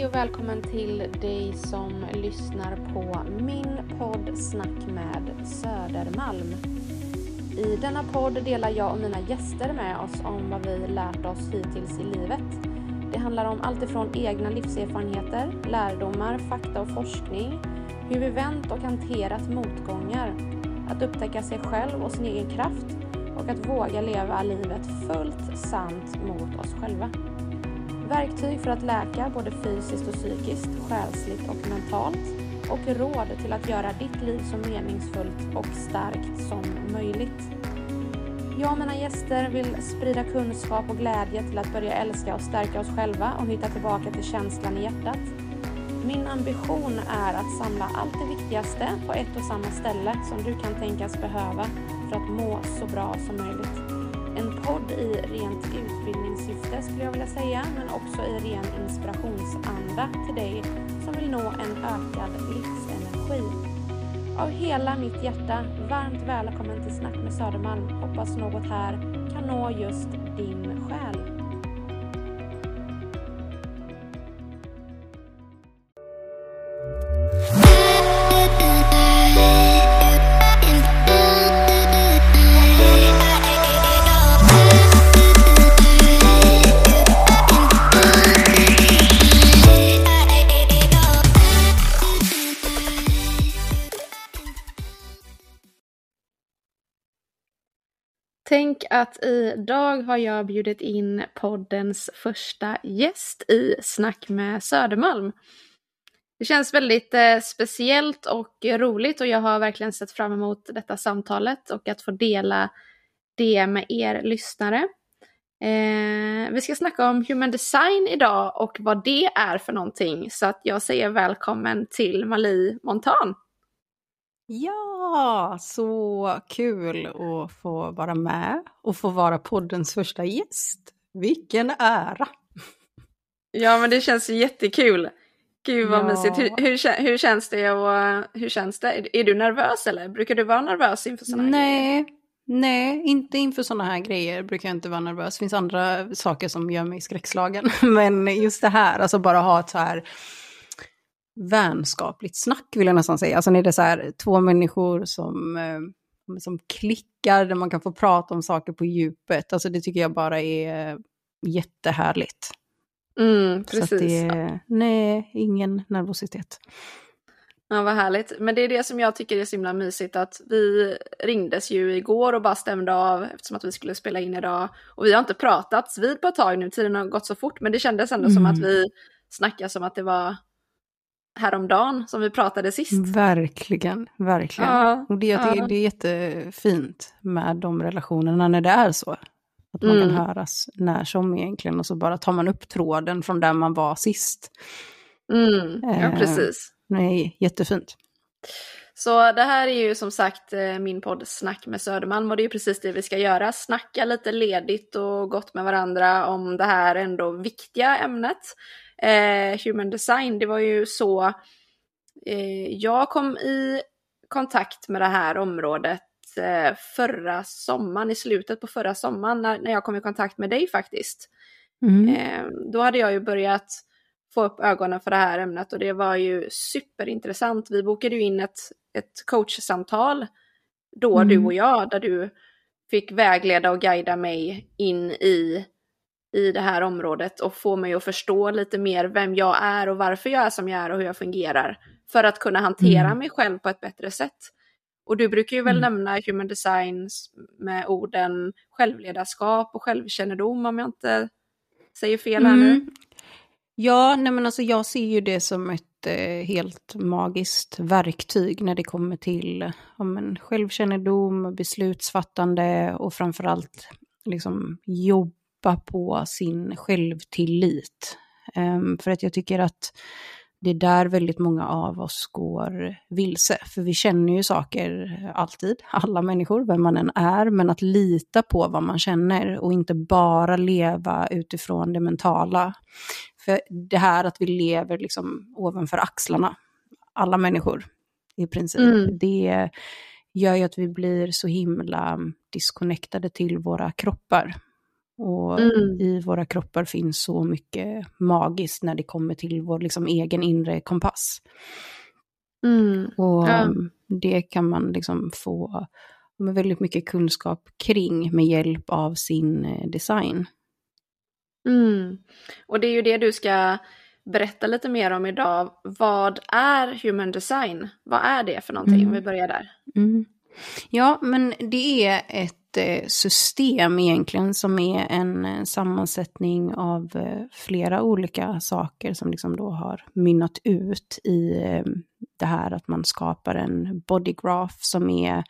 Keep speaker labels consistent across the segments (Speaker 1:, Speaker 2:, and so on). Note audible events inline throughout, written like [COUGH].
Speaker 1: Hej och välkommen till dig som lyssnar på min podd Snack med Södermalm. I denna podd delar jag och mina gäster med oss om vad vi lärt oss hittills i livet. Det handlar om allt ifrån egna livserfarenheter, lärdomar, fakta och forskning, hur vi vänt och hanterat motgångar, att upptäcka sig själv och sin egen kraft och att våga leva livet fullt sant mot oss själva. Verktyg för att läka både fysiskt och psykiskt, själsligt och mentalt och råd till att göra ditt liv så meningsfullt och starkt som möjligt. Jag och mina gäster vill sprida kunskap och glädje till att börja älska och stärka oss själva och hitta tillbaka till känslan i hjärtat. Min ambition är att samla allt det viktigaste på ett och samma ställe som du kan tänkas behöva för att må så bra som möjligt. En podd i rent utbildningssyfte skulle jag vilja säga, men också i ren inspirationsanda till dig som vill nå en ökad livsenergi. Av hela mitt hjärta, varmt välkommen till Snack med Södermalm. Hoppas något här kan nå just din själ. Tänk att idag har jag bjudit in poddens första gäst i Snack med Södermalm. Det känns väldigt eh, speciellt och roligt och jag har verkligen sett fram emot detta samtalet och att få dela det med er lyssnare. Eh, vi ska snacka om human design idag och vad det är för någonting så att jag säger välkommen till Mali Montan.
Speaker 2: Ja, så kul att få vara med och få vara poddens första gäst. Vilken ära!
Speaker 1: Ja, men det känns jättekul. Gud vad ja. mysigt. Hur, hur, hur, känns det och hur känns det? Är, är du nervös eller brukar du vara nervös inför sådana här
Speaker 2: nej,
Speaker 1: grejer?
Speaker 2: Nej, inte inför sådana här grejer brukar jag inte vara nervös. Det finns andra saker som gör mig skräckslagen. [LAUGHS] Men just det här, alltså bara ha ett så här vänskapligt snack vill jag nästan säga. Alltså när det är så här två människor som, eh, som klickar, där man kan få prata om saker på djupet. Alltså det tycker jag bara är jättehärligt.
Speaker 1: Mm, precis. Så
Speaker 2: det, nej, ingen nervositet.
Speaker 1: Ja, vad härligt. Men det är det som jag tycker är så himla mysigt att vi ringdes ju igår och bara stämde av eftersom att vi skulle spela in idag. Och vi har inte pratats vid på ett tag nu, tiden har gått så fort, men det kändes ändå mm. som att vi snackade som att det var häromdagen som vi pratade sist.
Speaker 2: Verkligen, verkligen. Ja, och det, ja. det, är jättefint med de relationerna när det är så. Att man mm. kan höras när som egentligen och så bara tar man upp tråden från där man var sist.
Speaker 1: Mm, ja, eh, precis.
Speaker 2: Nej, jättefint.
Speaker 1: Så det här är ju som sagt eh, min podd Snack med Södermalm och det är precis det vi ska göra. Snacka lite ledigt och gott med varandra om det här ändå viktiga ämnet eh, human design. Det var ju så eh, jag kom i kontakt med det här området eh, förra sommaren, i slutet på förra sommaren, när, när jag kom i kontakt med dig faktiskt. Mm. Eh, då hade jag ju börjat få upp ögonen för det här ämnet och det var ju superintressant. Vi bokade ju in ett, ett coachsamtal då, mm. du och jag, där du fick vägleda och guida mig in i i det här området och få mig att förstå lite mer vem jag är och varför jag är som jag är och hur jag fungerar. För att kunna hantera mm. mig själv på ett bättre sätt. Och du brukar ju väl mm. nämna human design med orden självledarskap och självkännedom om jag inte säger fel här mm. nu.
Speaker 2: Ja, nej men alltså jag ser ju det som ett eh, helt magiskt verktyg när det kommer till om en självkännedom, beslutsfattande och framförallt liksom jobb jobba på sin självtillit. Um, för att jag tycker att det är där väldigt många av oss går vilse. För vi känner ju saker alltid, alla människor, vem man än är. Men att lita på vad man känner och inte bara leva utifrån det mentala. För det här att vi lever liksom ovanför axlarna, alla människor i princip, mm. det gör ju att vi blir så himla disconnectade till våra kroppar. Och mm. i våra kroppar finns så mycket magiskt när det kommer till vår liksom, egen inre kompass. Mm. Och ja. det kan man liksom få med väldigt mycket kunskap kring med hjälp av sin eh, design.
Speaker 1: Mm. Och det är ju det du ska berätta lite mer om idag. Vad är human design? Vad är det för någonting? Mm. Vi börjar där.
Speaker 2: Mm. Ja, men det är ett system egentligen som är en sammansättning av eh, flera olika saker som liksom då har mynnat ut i eh, det här att man skapar en bodygraph som är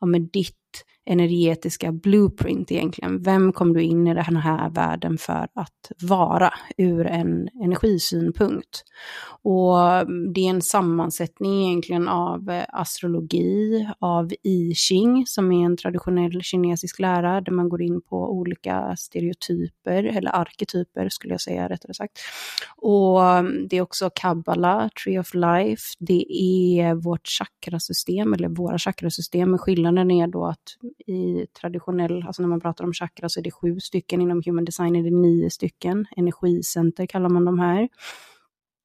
Speaker 2: ja, med ditt energetiska blueprint egentligen. Vem kom du in i den här världen för att vara ur en energisynpunkt? Och mm, det är en sammansättning egentligen av eh, astrologi, av I Ching som är en traditionell kinesisk lära där man går in på olika stereotyper, eller arketyper skulle jag säga rättare sagt. Och mm, det är också kabbala, tree of life, det är vårt chakrasystem, eller våra chakrasystem, men skillnaden är då att i traditionell, alltså när man pratar om chakra så är det sju stycken, inom human design är det nio stycken, energicenter kallar man de här.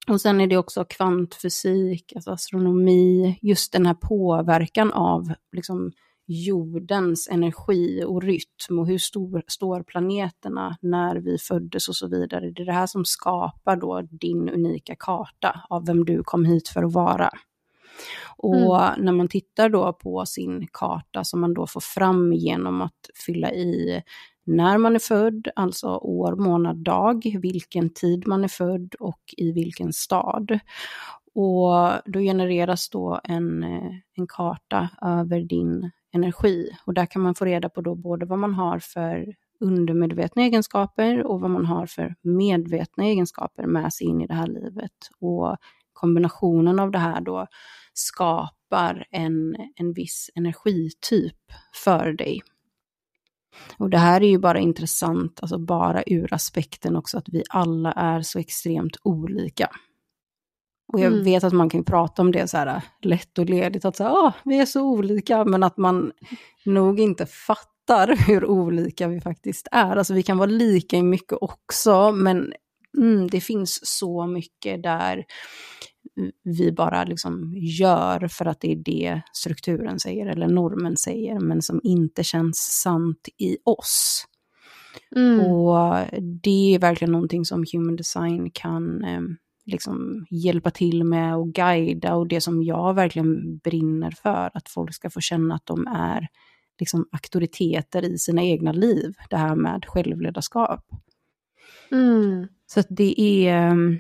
Speaker 2: Och sen är det också kvantfysik, alltså astronomi, just den här påverkan av liksom, jordens energi och rytm och hur stor står planeterna när vi föddes och så vidare. Det är det här som skapar då din unika karta av vem du kom hit för att vara. Mm. Och mm. när man tittar då på sin karta som man då får fram genom att fylla i när man är född, alltså år, månad, dag, vilken tid man är född och i vilken stad. Och då genereras då en, eh, en karta över din energi. Och där kan man få reda på då både vad man har för undermedvetna egenskaper och vad man har för medvetna egenskaper med sig in i det här livet. Och kombinationen av det här då skapar en, en viss energityp för dig. Och det här är ju bara intressant, alltså bara ur aspekten också att vi alla är så extremt olika. Och jag mm. vet att man kan prata om det så här lätt och ledigt, att så här, ah, vi är så olika, men att man nog inte fattar [LAUGHS] hur olika vi faktiskt är. Alltså vi kan vara lika i mycket också, men mm, det finns så mycket där vi bara liksom gör för att det är det strukturen säger eller normen säger, men som inte känns sant i oss. Mm. Och det är verkligen någonting som human design kan eh, liksom hjälpa till med och guida och det som jag verkligen brinner för, att folk ska få känna att de är liksom auktoriteter i sina egna liv, det här med självledarskap.
Speaker 1: Mm.
Speaker 2: Så det är, ehm,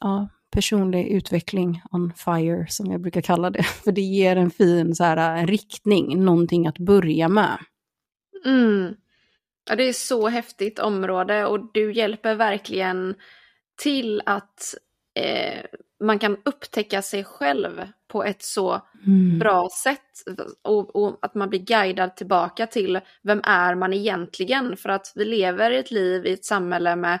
Speaker 2: ja, personlig utveckling on fire, som jag brukar kalla det. [LAUGHS] För det ger en fin så här, en riktning, någonting att börja med.
Speaker 1: Mm. Ja, det är så häftigt område och du hjälper verkligen till att eh, man kan upptäcka sig själv på ett så mm. bra sätt och, och, att man blir guidad tillbaka till vem är man egentligen? För att vi lever i ett liv i ett samhälle med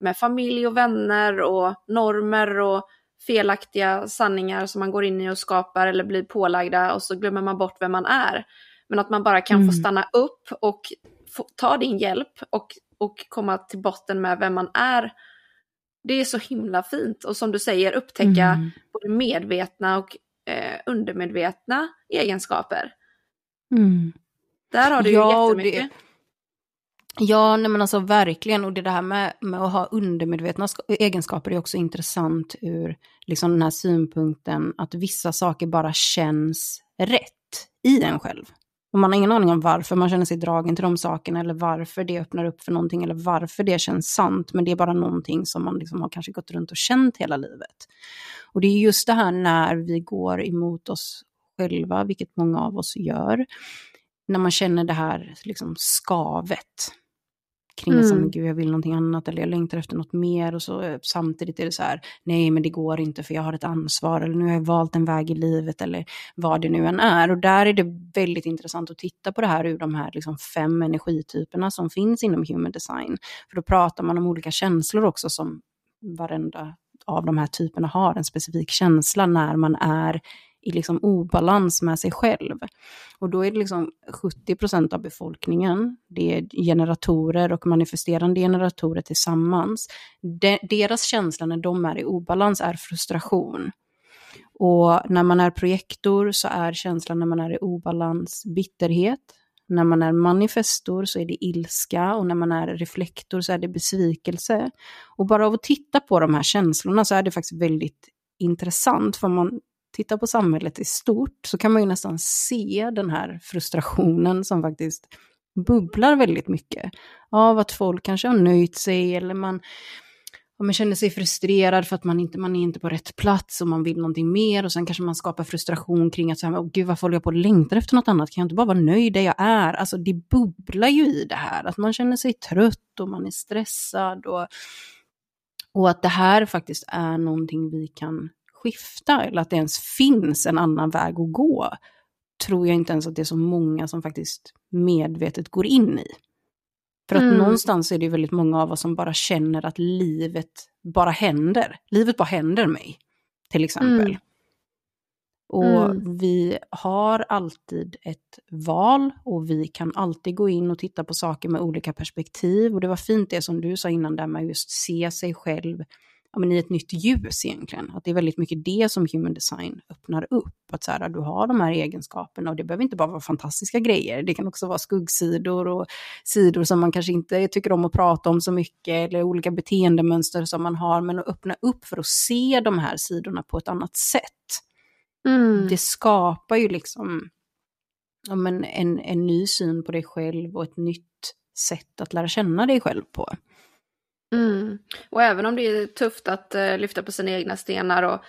Speaker 1: med familj och vänner och normer och felaktiga sanningar som man går in i och skapar eller blir pålagda och så glömmer man bort vem man är. Men att man bara kan mm. få stanna upp och få, ta din hjälp och, och komma till botten med vem man är. Det är så himla fint och som du säger upptäcka mm. både medvetna och eh, undermedvetna egenskaper.
Speaker 2: Mm.
Speaker 1: Där har du ja, ju jättemycket. Det
Speaker 2: Ja, nej men alltså verkligen. Och det här med, med att ha undermedvetna egenskaper är också intressant ur liksom den här synpunkten att vissa saker bara känns rätt i en själv. Och man har ingen aning om varför man känner sig dragen till de sakerna eller varför det öppnar upp för någonting eller varför det känns sant. Men det är bara någonting som man liksom har kanske gått runt och känt hela livet. Och det är just det här när vi går emot oss själva, vilket många av oss gör, när man känner det här liksom skavet kring mm. som, gud jag vill någonting annat eller jag längtar efter något mer och så eh, samtidigt är det så här, nej men det går inte för jag har ett ansvar eller nu har jag valt en väg i livet eller vad det nu än är. Och där är det väldigt intressant att titta på det här ur de här liksom fem energityperna som finns inom human design. För då pratar man om olika känslor också som varenda av de här typerna har en specifik känsla när man är i liksom obalans med sig själv. Och då är det liksom 70% av befolkningen, det är generatorer och manifesterande generatorer tillsammans. De, deras känsla när de är i obalans är frustration. Och när man är projektor så är känslan när man är i obalans bitterhet. När man är manifestor så är det ilska och när man är reflektor så är det besvikelse. Och bara av att titta på de här känslorna så är det faktiskt väldigt intressant. För man tittar på samhället i stort så kan man ju nästan se den här frustrationen som faktiskt bubblar väldigt mycket. Av att folk kanske har nöjt sig eller man, man känner sig frustrerad för att man inte man är inte på rätt plats och man vill någonting mer och sen kanske man skapar frustration kring att så här, oh, gud varför håller jag på och längtar efter något annat, kan jag inte bara vara nöjd där jag är? Alltså det bubblar ju i det här, att man känner sig trött och man är stressad och, och att det här faktiskt är någonting vi kan skifta eller att det ens finns en annan väg att gå tror jag inte ens att det är så många som faktiskt medvetet går in i. För att mm. någonstans är det väldigt många av oss som bara känner att livet bara händer. Livet bara händer mig, till exempel. Mm. Och mm. vi har alltid ett val och vi kan alltid gå in och titta på saker med olika perspektiv. Och det var fint det som du sa innan där med just se sig själv ja, men i ett nytt ljus egentligen. Att det är väldigt mycket det som human design öppnar upp. Att så här, du har de här egenskaperna och det behöver inte bara vara fantastiska grejer. Det kan också vara skuggsidor och sidor som man kanske inte tycker om att prata om så mycket eller olika beteendemönster som man har. Men att öppna upp för att se de här sidorna på ett annat sätt. Mm. Det skapar ju liksom ja, men en, en ny syn på dig själv och ett nytt sätt att lära känna dig själv på.
Speaker 1: Mm. Och även om det är tufft att uh, lyfta på sina egna stenar och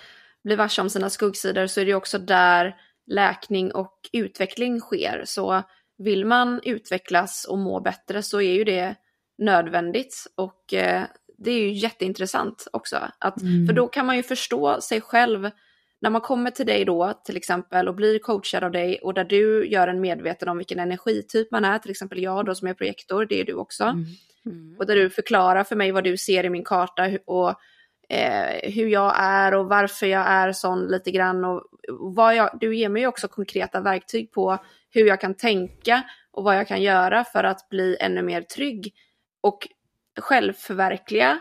Speaker 1: bli varse om sina skuggsidor så är det också där läkning och utveckling sker. Så vill man utvecklas och må bättre så är ju det nödvändigt och uh, det är ju jätteintressant också. Att, mm. För då kan man ju förstå sig själv när man kommer till dig då till exempel och blir coachad av dig och där du gör en medveten om vilken energityp man är, till exempel jag då som är projektor, det är du också. Mm. Mm. Och där du förklarar för mig vad du ser i min karta och eh, hur jag är och varför jag är sån lite grann. Och vad jag, du ger mig också konkreta verktyg på hur jag kan tänka och vad jag kan göra för att bli ännu mer trygg och självförverkliga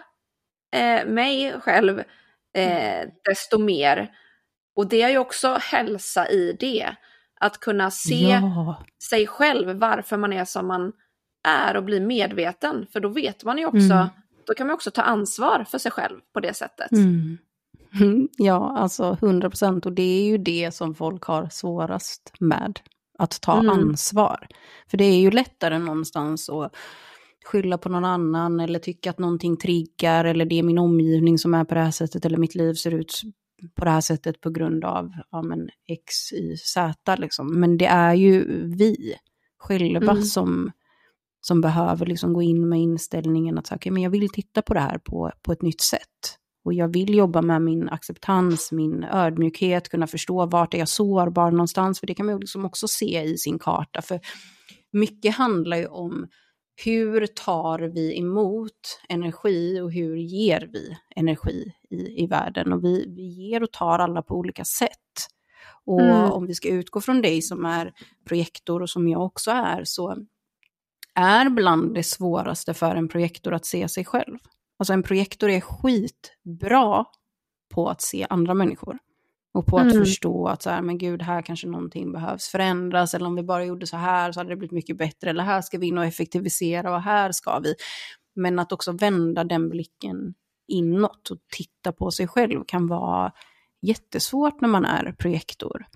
Speaker 1: eh, mig själv eh, desto mer. Och det är ju också hälsa i det. Att kunna se ja. sig själv, varför man är som man är och bli medveten. För då vet man ju också, mm. då kan man också ta ansvar för sig själv på det sättet.
Speaker 2: Mm. [LAUGHS] Ja, alltså 100 procent. Och det är ju det som folk har svårast med, att ta mm. ansvar. För det är ju lättare någonstans att skylla på någon annan eller tycka att någonting triggar eller det är min omgivning som är på det här sättet eller mitt liv ser ut på det här sättet på grund av ja, men X, Y, Z. Liksom. Men det är ju vi själva mm. som som behöver liksom gå in med inställningen att okay, men jag vill titta på det här på, på ett nytt sätt. Och jag vill jobba med min acceptans, min ödmjukhet, kunna förstå vart är jag sårbar någonstans, för det kan man liksom också se i sin karta. För mycket handlar ju om hur tar vi emot energi och hur ger vi energi i, i världen? Och vi, vi ger och tar alla på olika sätt. Och mm. om vi ska utgå från dig som är projektor och som jag också är, så är bland det svåraste för en projektor att se sig själv. Alltså en projektor är skitbra på att se andra människor. Och på att mm. förstå att så här, men gud, här kanske någonting behövs förändras, eller om vi bara gjorde så här så hade det blivit mycket bättre, eller här ska vi in och effektivisera och här ska vi. Men att också vända den blicken inåt och titta på sig själv kan vara jättesvårt när man är projektor.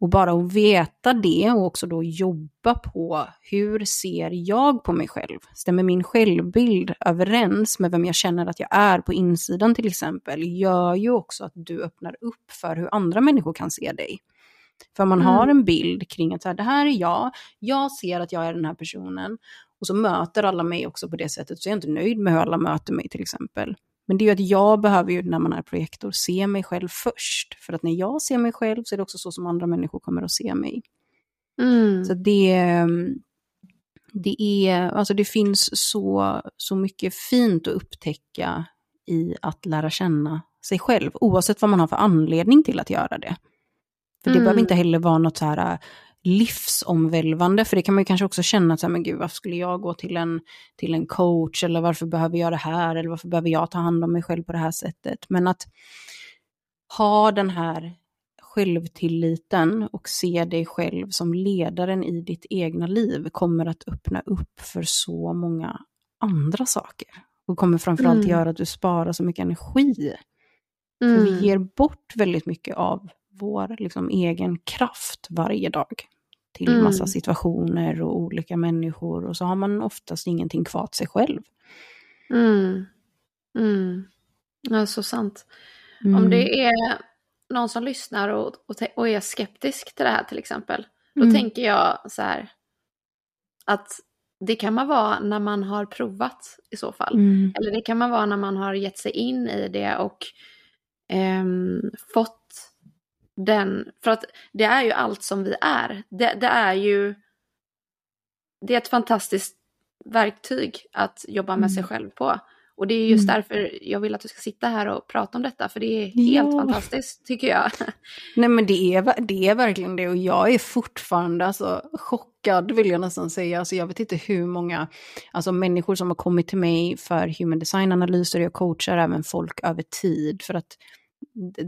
Speaker 2: Och bara att veta det och också då jobba på hur ser jag på mig själv? Stämmer min självbild överens med vem jag känner att jag är på insidan till exempel? Gör ju också att du öppnar upp för hur andra människor kan se dig. För man mm. har en bild kring att så här, det här är jag, jag ser att jag är den här personen. Och så möter alla mig också på det sättet, så jag är inte nöjd med hur alla möter mig till exempel. Men det är ju att jag behöver ju när man är projektor se mig själv först. För att när jag ser mig själv så är det också så som andra människor kommer att se mig. Mm. Så det, det, är, alltså det finns så, så mycket fint att upptäcka i att lära känna sig själv, oavsett vad man har för anledning till att göra det. För det mm. behöver inte heller vara något så här livsomvälvande, för det kan man ju kanske också känna, så här, men gud, varför skulle jag gå till en, till en coach, eller varför behöver jag det här, eller varför behöver jag ta hand om mig själv på det här sättet. Men att ha den här självtilliten och se dig själv som ledaren i ditt egna liv kommer att öppna upp för så många andra saker. Och kommer framförallt mm. göra att du sparar så mycket energi. Mm. För vi ger bort väldigt mycket av vår liksom, egen kraft varje dag till mm. massa situationer och olika människor och så har man oftast ingenting kvar till sig själv.
Speaker 1: Mm. Mm. Ja, så sant. Mm. Om det är någon som lyssnar och, och, och, är skeptisk till det här till exempel, då mm. tänker jag så här att det kan man vara när man har provat i så fall. Mm. Eller det kan man vara när man har gett sig in i det och eh, fått den, för att det är ju allt som vi är. Det, det, är ju, det är ett fantastiskt verktyg att jobba med mm. sig själv på. Och det är just mm. därför jag vill att du ska sitta här och prata om detta, för det är helt ja. fantastiskt tycker jag. [LAUGHS]
Speaker 2: Nej men det är, det är verkligen det och jag är fortfarande alltså, chockad vill jag nästan säga. Alltså, jag vet inte hur många alltså, människor som har kommit till mig för human design-analyser, jag coachar även folk över tid för att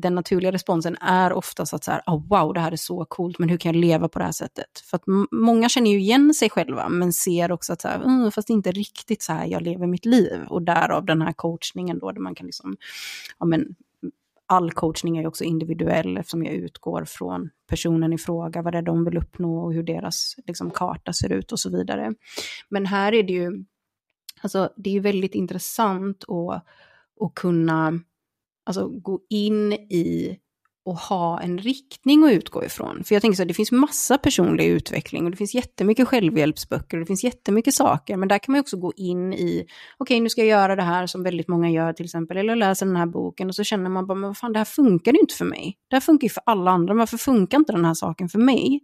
Speaker 2: den naturliga responsen är oftast att så här, oh, wow, det här är så coolt, men hur kan jag leva på det här sättet? För att många känner ju igen sig själva, men ser också att så här, mm, fast inte riktigt så här jag lever mitt liv. Och därav den här coachningen då, där man kan liksom, ja men, all coachning är ju också individuell eftersom jag utgår från personen i fråga, vad det är de vill uppnå och hur deras liksom, karta ser ut och så vidare. Men här är det ju, alltså det är ju väldigt intressant att, att kunna alltså, gå in i och ha en riktning att utgå ifrån. För jag tänker så här, det finns massa personlig utveckling och det finns jättemycket självhjälpsböcker och det finns jättemycket saker. Men där kan man också gå in i, okej okay, nu ska jag göra det här som väldigt många gör till exempel, eller läser den här boken och så känner man bara, men vad fan det här funkar ju inte för mig. Det här funkar ju för alla andra, men varför funkar inte den här saken för mig?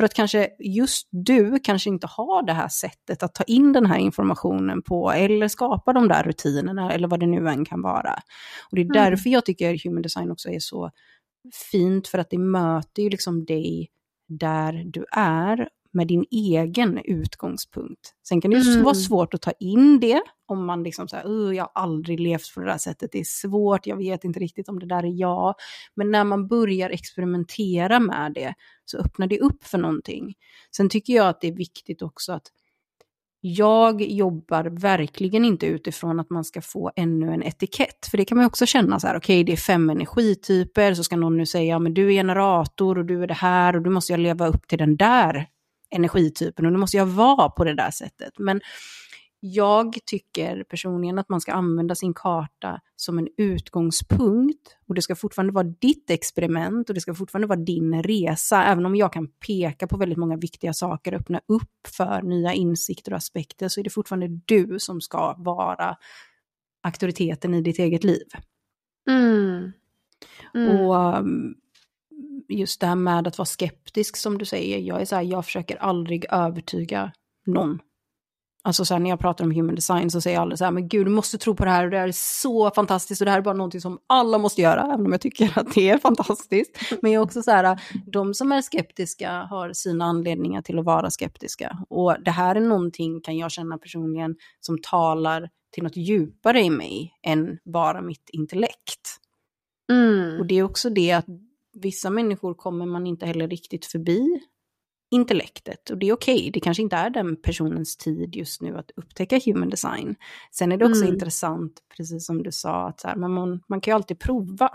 Speaker 2: För att kanske just du kanske inte har det här sättet att ta in den här informationen på, eller skapa de där rutinerna, eller vad det nu än kan vara. Och det är mm. därför jag tycker human design också är så fint, för att det möter ju liksom dig där du är med din egen utgångspunkt. Sen kan det ju mm. vara svårt att ta in det om man liksom säger, jag har aldrig levt på det där sättet, det är svårt, jag vet inte riktigt om det där är jag. Men när man börjar experimentera med det så öppnar det upp för någonting. Sen tycker jag att det är viktigt också att jag jobbar verkligen inte utifrån att man ska få ännu en etikett. För det kan man också känna så här, okej okay, det är fem energityper, så ska någon nu säga, men du är generator och du är det här och du måste jag leva upp till den där energitypen och nu måste jag vara på det där sättet. Men jag tycker personligen att man ska använda sin karta som en utgångspunkt och det ska fortfarande vara ditt experiment och det ska fortfarande vara din resa, även om jag kan peka på väldigt många viktiga saker öppna upp för nya insikter och aspekter så är det fortfarande du som ska vara auktoriteten i ditt eget liv.
Speaker 1: Mm.
Speaker 2: Mm. Och um, just det här med att vara skeptisk som du säger, jag är så här, jag försöker aldrig övertyga någon. Alltså så här, när jag pratar om human design så säger jag aldrig så här, men gud du måste tro på det här och det här är så fantastiskt och det här är bara någonting som alla måste göra, även om jag tycker att det är fantastiskt. Men jag är också så här, de som är skeptiska har sina anledningar till att vara skeptiska. Och det här är någonting, kan jag känna personligen, som talar till något djupare i mig än bara mitt intellekt.
Speaker 1: Mm.
Speaker 2: Och det är också det att vissa människor kommer man inte heller riktigt förbi intellektet. Och det är okej, okay. det kanske inte är den personens tid just nu att upptäcka human design. Sen är det också mm. intressant, precis som du sa, att så här, man, man kan ju alltid prova.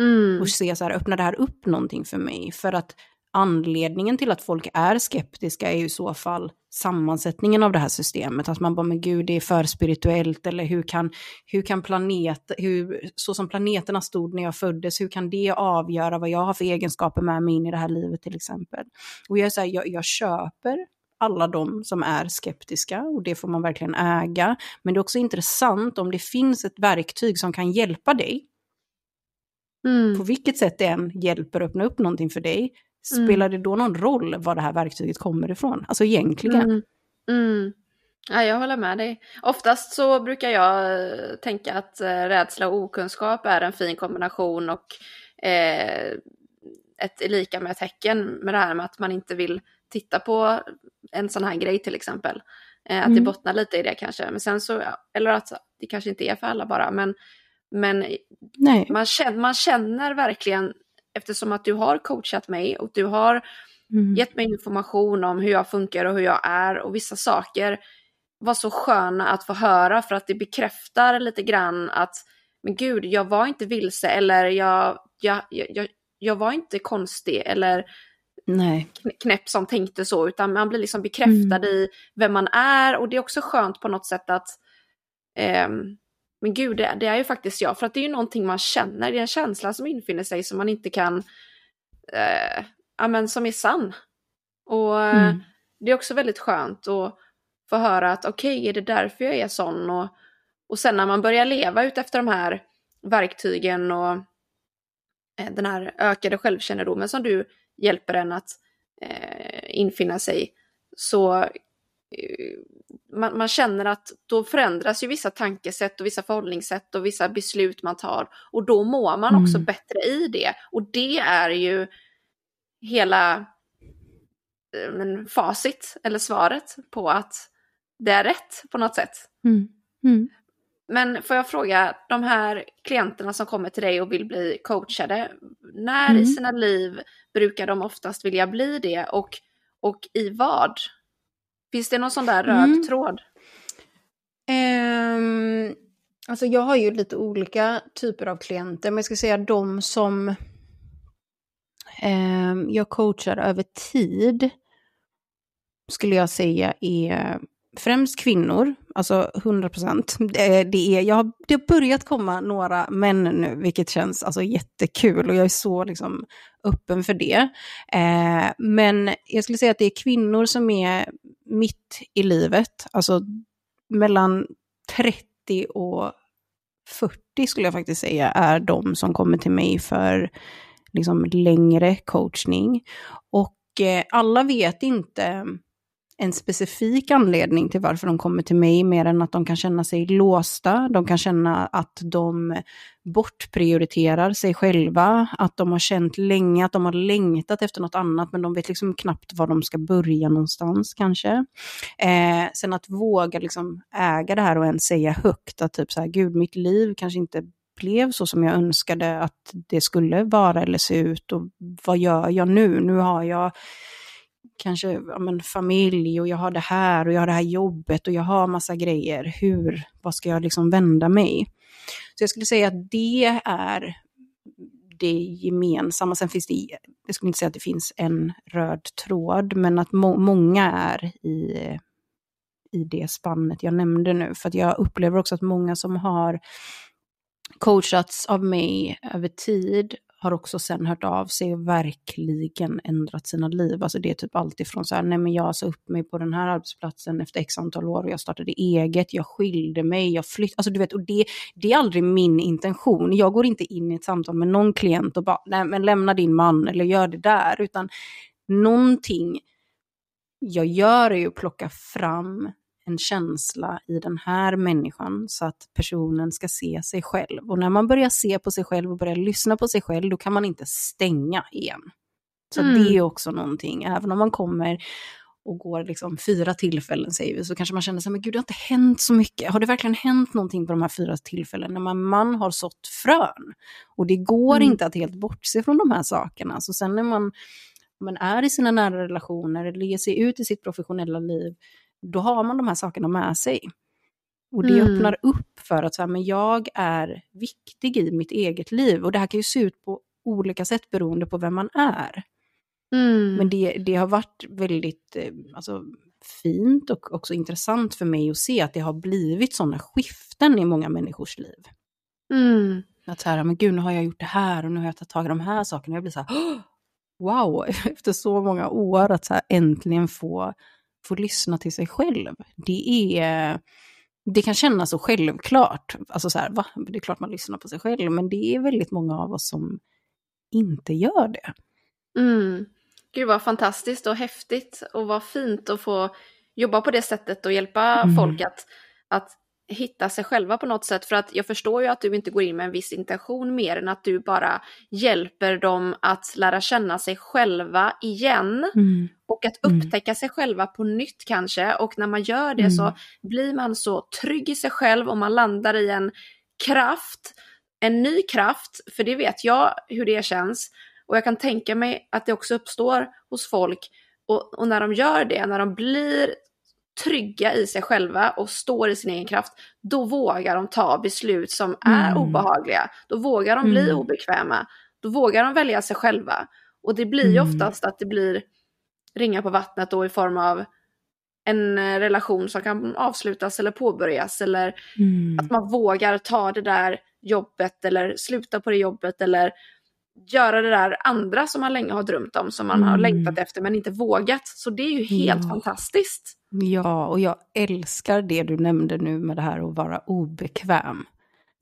Speaker 1: Mm.
Speaker 2: Och se så här, öppnar det här upp någonting för mig? För att anledningen till att folk är skeptiska är ju i så fall sammansättningen av det här systemet. Att man bara, men gud, det är för spirituellt, eller hur kan, hur kan planet, hur, så som planeterna stod när jag föddes, hur kan det avgöra vad jag har för egenskaper med mig in i det här livet till exempel? Och jag, är så här, jag, jag köper alla de som är skeptiska och det får man verkligen äga. Men det är också intressant om det finns ett verktyg som kan hjälpa dig
Speaker 1: Mm.
Speaker 2: På vilket sätt det än hjälper att öppna upp någonting för dig. Spelar det då någon roll var det här verktyget kommer ifrån? Alltså egentligen.
Speaker 1: Mm. Mm. Ja, jag håller med dig. Oftast så brukar jag eh, tänka att eh, rädsla och okunskap är en fin kombination och eh, ett lika med tecken med det här med att man inte vill titta på en sån här grej till exempel. Eh, att mm. det bottnar lite i det kanske. Men sen så, eller att det kanske inte är för alla bara, men, men Man, känner, man känner verkligen, eftersom att du har coachat mig och du har mm. gett mig information om hur jag funkar och hur jag är och vissa saker var så sköna att få höra för att det bekräftar lite grann att men gud, jag var inte vilse eller jag, jag, jag, jag var inte konstig eller
Speaker 2: Nej.
Speaker 1: knäpp som tänkte så, utan man blir liksom bekräftad mm. i vem man är och det är också skönt på något sätt att eh, men gud, det, det, är ju faktiskt jag, för att det är ju någonting man känner, det är en känsla som infinner sig som man inte kan, eh, ja men som är sann. Och mm. det är också väldigt skönt att få höra att okej, okay, är det därför jag är sån? Och, och sen när man börjar leva ut efter de här verktygen och eh, den här ökade självkännedomen som du hjälper en att eh, infinna sig, så eh, man, man, känner att då förändras ju vissa tankesätt och vissa förhållningssätt och vissa beslut man tar. Och då mår man också mm. bättre i det. Och det är ju hela eh, men, facit eller svaret på att det är rätt på något sätt.
Speaker 2: Mm. Mm.
Speaker 1: Men får jag fråga, de här klienterna som kommer till dig och vill bli coachade, när mm. i sina liv brukar de oftast vilja bli det och, och i vad? Finns det någon sån där röd mm. tråd?
Speaker 2: Um, alltså jag har ju lite olika typer av klienter, men jag ska säga de som um, jag coachar över tid skulle jag säga är främst kvinnor, alltså 100 procent. Det, det, är, jag har, det har börjat komma några män nu, vilket känns alltså jättekul och jag är så liksom, öppen för det. Eh, men jag skulle säga att det är kvinnor som är mitt i livet, alltså mellan 30 och 40 skulle jag faktiskt säga är de som kommer till mig för liksom, längre coachning. Och eh, alla vet inte en specifik anledning till varför de kommer till mig, mer än att de kan känna sig låsta, de kan känna att de bortprioriterar sig själva, att de har känt länge att de har längtat efter något annat, men de vet liksom knappt var de ska börja någonstans kanske. Eh, sen att våga liksom äga det här och ens säga högt att typ så här, gud, mitt liv kanske inte blev så som jag önskade att det skulle vara eller se ut och vad gör jag nu? Nu har jag kanske ja, men, familj och jag har det här och jag har det här jobbet och jag har massa grejer. Hur, vad ska jag liksom vända mig? Så jag skulle säga att det är det gemensamma. Sen finns det, jag skulle inte säga att det finns en röd tråd, men att må, många är i, i det spannet jag nämnde nu. För att jag upplever också att många som har coachats av mig över tid har också sen hört av sig och verkligen ändrat sina liv. Alltså det är typ alltifrån så här, nej men jag sa upp mig på den här arbetsplatsen efter x antal år och jag startade eget, jag skilde mig, jag flyttade, alltså du vet, och det, det är aldrig min intention. Jag går inte in i ett samtal med någon klient och bara, nej men lämna din man eller gör det där, utan någonting jag gör är ju att plocka fram en känsla i den här människan så att personen ska se sig själv. Och när man börjar se på sig själv och börjar lyssna på sig själv, då kan man inte stänga igen. Så mm. det är också någonting, även om man kommer och går liksom fyra tillfällen säger vi, så kanske man känner sig, men gud det har inte hänt så mycket. Har det verkligen hänt någonting på de här fyra tillfällena? När man, man har sått frön. Och det går mm. inte att helt bortse från de här sakerna. Så sen när man, man är i sina nära relationer eller ger sig ut i sitt professionella liv, då har man de här sakerna med sig. Och det mm. öppnar upp för att så här, men jag är viktig i mitt eget liv. Och det här kan ju se ut på olika sätt beroende på vem man är. Mm. Men det, det har varit väldigt eh, alltså, fint och också intressant för mig att se att det har blivit sådana skiften i många människors liv.
Speaker 1: Mm.
Speaker 2: Att så här, men gud nu har jag gjort det här och nu har jag tagit tag i de här sakerna. Jag blir så här, [GASPS] wow, [LAUGHS] efter så många år att så här, äntligen få få lyssna till sig själv. Det är... Det kan kännas så självklart. Alltså så här, va? Det är klart man lyssnar på sig själv, men det är väldigt många av oss som inte gör det.
Speaker 1: Mm. Gud vad fantastiskt och häftigt och vad fint att få jobba på det sättet och hjälpa mm. folk att, att hitta sig själva på något sätt. För att jag förstår ju att du inte går in med en viss intention mer än att du bara hjälper dem att lära känna sig själva igen.
Speaker 2: Mm.
Speaker 1: Och att upptäcka mm. sig själva på nytt kanske. Och när man gör det mm. så blir man så trygg i sig själv och man landar i en kraft, en ny kraft, för det vet jag hur det känns. Och jag kan tänka mig att det också uppstår hos folk. Och, och när de gör det, när de blir trygga i sig själva och står i sin egen kraft, då vågar de ta beslut som är mm. obehagliga. Då vågar de bli mm. obekväma. Då vågar de välja sig själva. Och det blir ju mm. oftast att det blir ringa på vattnet då i form av en eh, relation som kan avslutas eller påbörjas eller mm. att man vågar ta det där jobbet eller sluta på det jobbet eller göra det där andra som man länge har drömt om, som man mm. har längtat efter men inte vågat. Så det är ju helt ja. fantastiskt.
Speaker 2: Ja, och jag älskar det du nämnde nu med det här att vara obekväm.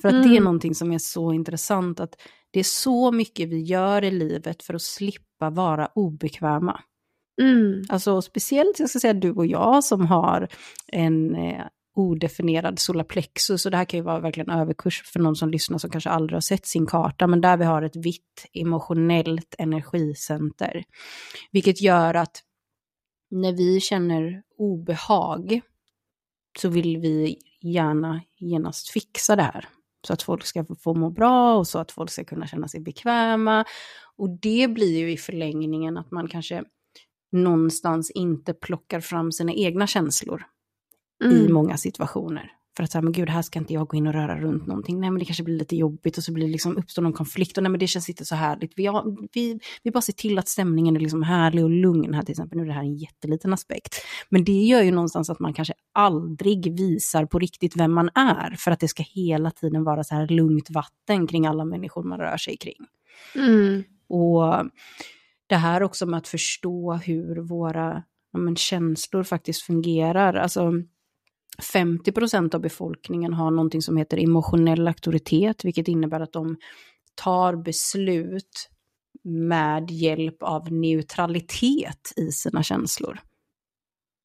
Speaker 2: För att mm. det är någonting som är så intressant, att det är så mycket vi gör i livet för att slippa vara obekväma.
Speaker 1: Mm.
Speaker 2: Alltså speciellt, jag ska säga du och jag som har en eh, odefinierad solarplexus. Och det här kan ju vara verkligen överkurs för någon som lyssnar som kanske aldrig har sett sin karta. Men där vi har ett vitt emotionellt energicenter. Vilket gör att när vi känner obehag så vill vi gärna genast fixa det här. Så att folk ska få må bra och så att folk ska kunna känna sig bekväma. Och det blir ju i förlängningen att man kanske någonstans inte plockar fram sina egna känslor mm. i många situationer. För att säga, men gud, här ska inte jag gå in och röra runt någonting. Nej, men det kanske blir lite jobbigt och så blir det liksom, uppstår någon konflikt. Och nej, men det känns inte så härligt. Vi, har, vi, vi bara ser till att stämningen är liksom härlig och lugn här till exempel. Nu är det här en jätteliten aspekt. Men det gör ju någonstans att man kanske aldrig visar på riktigt vem man är. För att det ska hela tiden vara så här lugnt vatten kring alla människor man rör sig kring.
Speaker 1: Mm.
Speaker 2: Och det här också med att förstå hur våra ja, men, känslor faktiskt fungerar. Alltså, 50 procent av befolkningen har någonting som heter emotionell auktoritet, vilket innebär att de tar beslut med hjälp av neutralitet i sina känslor.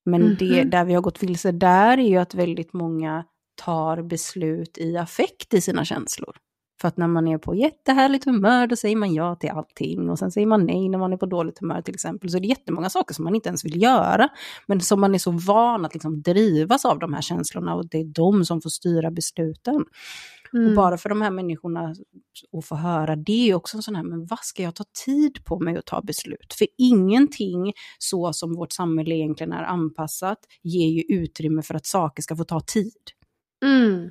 Speaker 2: Men mm -hmm. det mhm. där vi har gått vilse där är ju att väldigt många tar beslut i affekt i sina känslor. För att när man är på jättehärligt humör då säger man ja till allting och sen säger man nej när man är på dåligt humör till exempel. Så det är jättemånga saker som man inte ens vill göra. Men som man är så van att liksom drivas av de här känslorna och det är de som får styra besluten. Mm. Och bara för de här människorna att få höra det är också en sån här, men vad ska jag ta tid på mig att ta beslut? För ingenting så som vårt samhälle egentligen är anpassat ger ju utrymme för att saker ska få ta tid.
Speaker 1: Mm.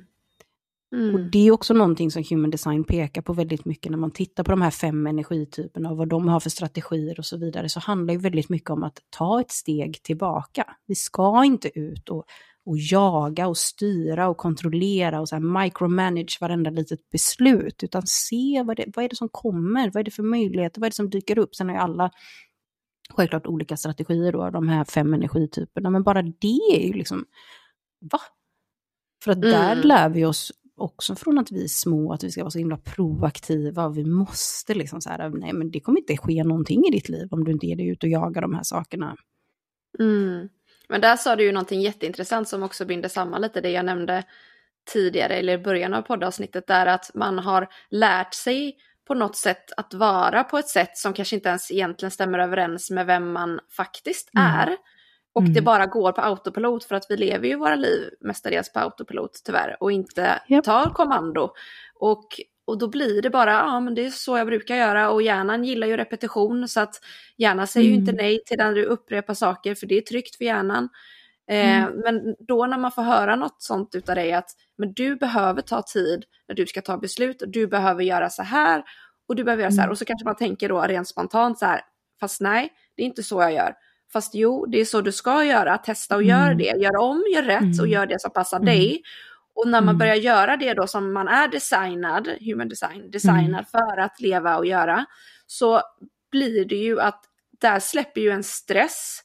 Speaker 2: Mm. Och det är också någonting som human design pekar på väldigt mycket när man tittar på de här fem energityperna och vad de har för strategier och så vidare, så handlar det väldigt mycket om att ta ett steg tillbaka. Vi ska inte ut och, och jaga och styra och kontrollera och så här micromanage varenda litet beslut, utan se vad, det, vad är det som kommer, vad är det för möjligheter, vad är det som dyker upp. Sen har ju alla självklart olika strategier då, de här fem energityperna, men bara det är ju liksom, va? För att där mm. lär vi oss också från att vi är små, att vi ska vara så himla proaktiva vi måste liksom så här, nej men det kommer inte ske någonting i ditt liv om du inte ger dig ut och jagar de här sakerna.
Speaker 1: Mm. Men där sa du ju någonting jätteintressant som också binder samman lite det jag nämnde tidigare, eller i början av poddavsnittet, där att man har lärt sig på något sätt att vara på ett sätt som kanske inte ens egentligen stämmer överens med vem man faktiskt mm. är. Och mm. det bara går på autopilot för att vi lever ju våra liv mestadels på autopilot tyvärr och inte yep. tar kommando. Och, och då blir det bara, ja men det är så jag brukar göra och hjärnan gillar ju repetition så att hjärnan säger mm. ju inte mm. nej till när du upprepar saker för det är tryggt för hjärnan. Eh, mm. Men då när man får höra något sånt utav dig att men du behöver ta tid när du ska ta beslut och du behöver göra så här och du behöver göra så här mm. och så kanske man tänker då rent spontant så här fast nej det är inte så jag gör. Fast jo, det är så du ska göra. Testa och mm. gör det. Gör om, gör rätt mm. och gör det som passar mm. dig. Och när man mm. börjar göra det då som man är designad, human design, designad mm. för att leva och göra, så blir det ju att där släpper ju en stress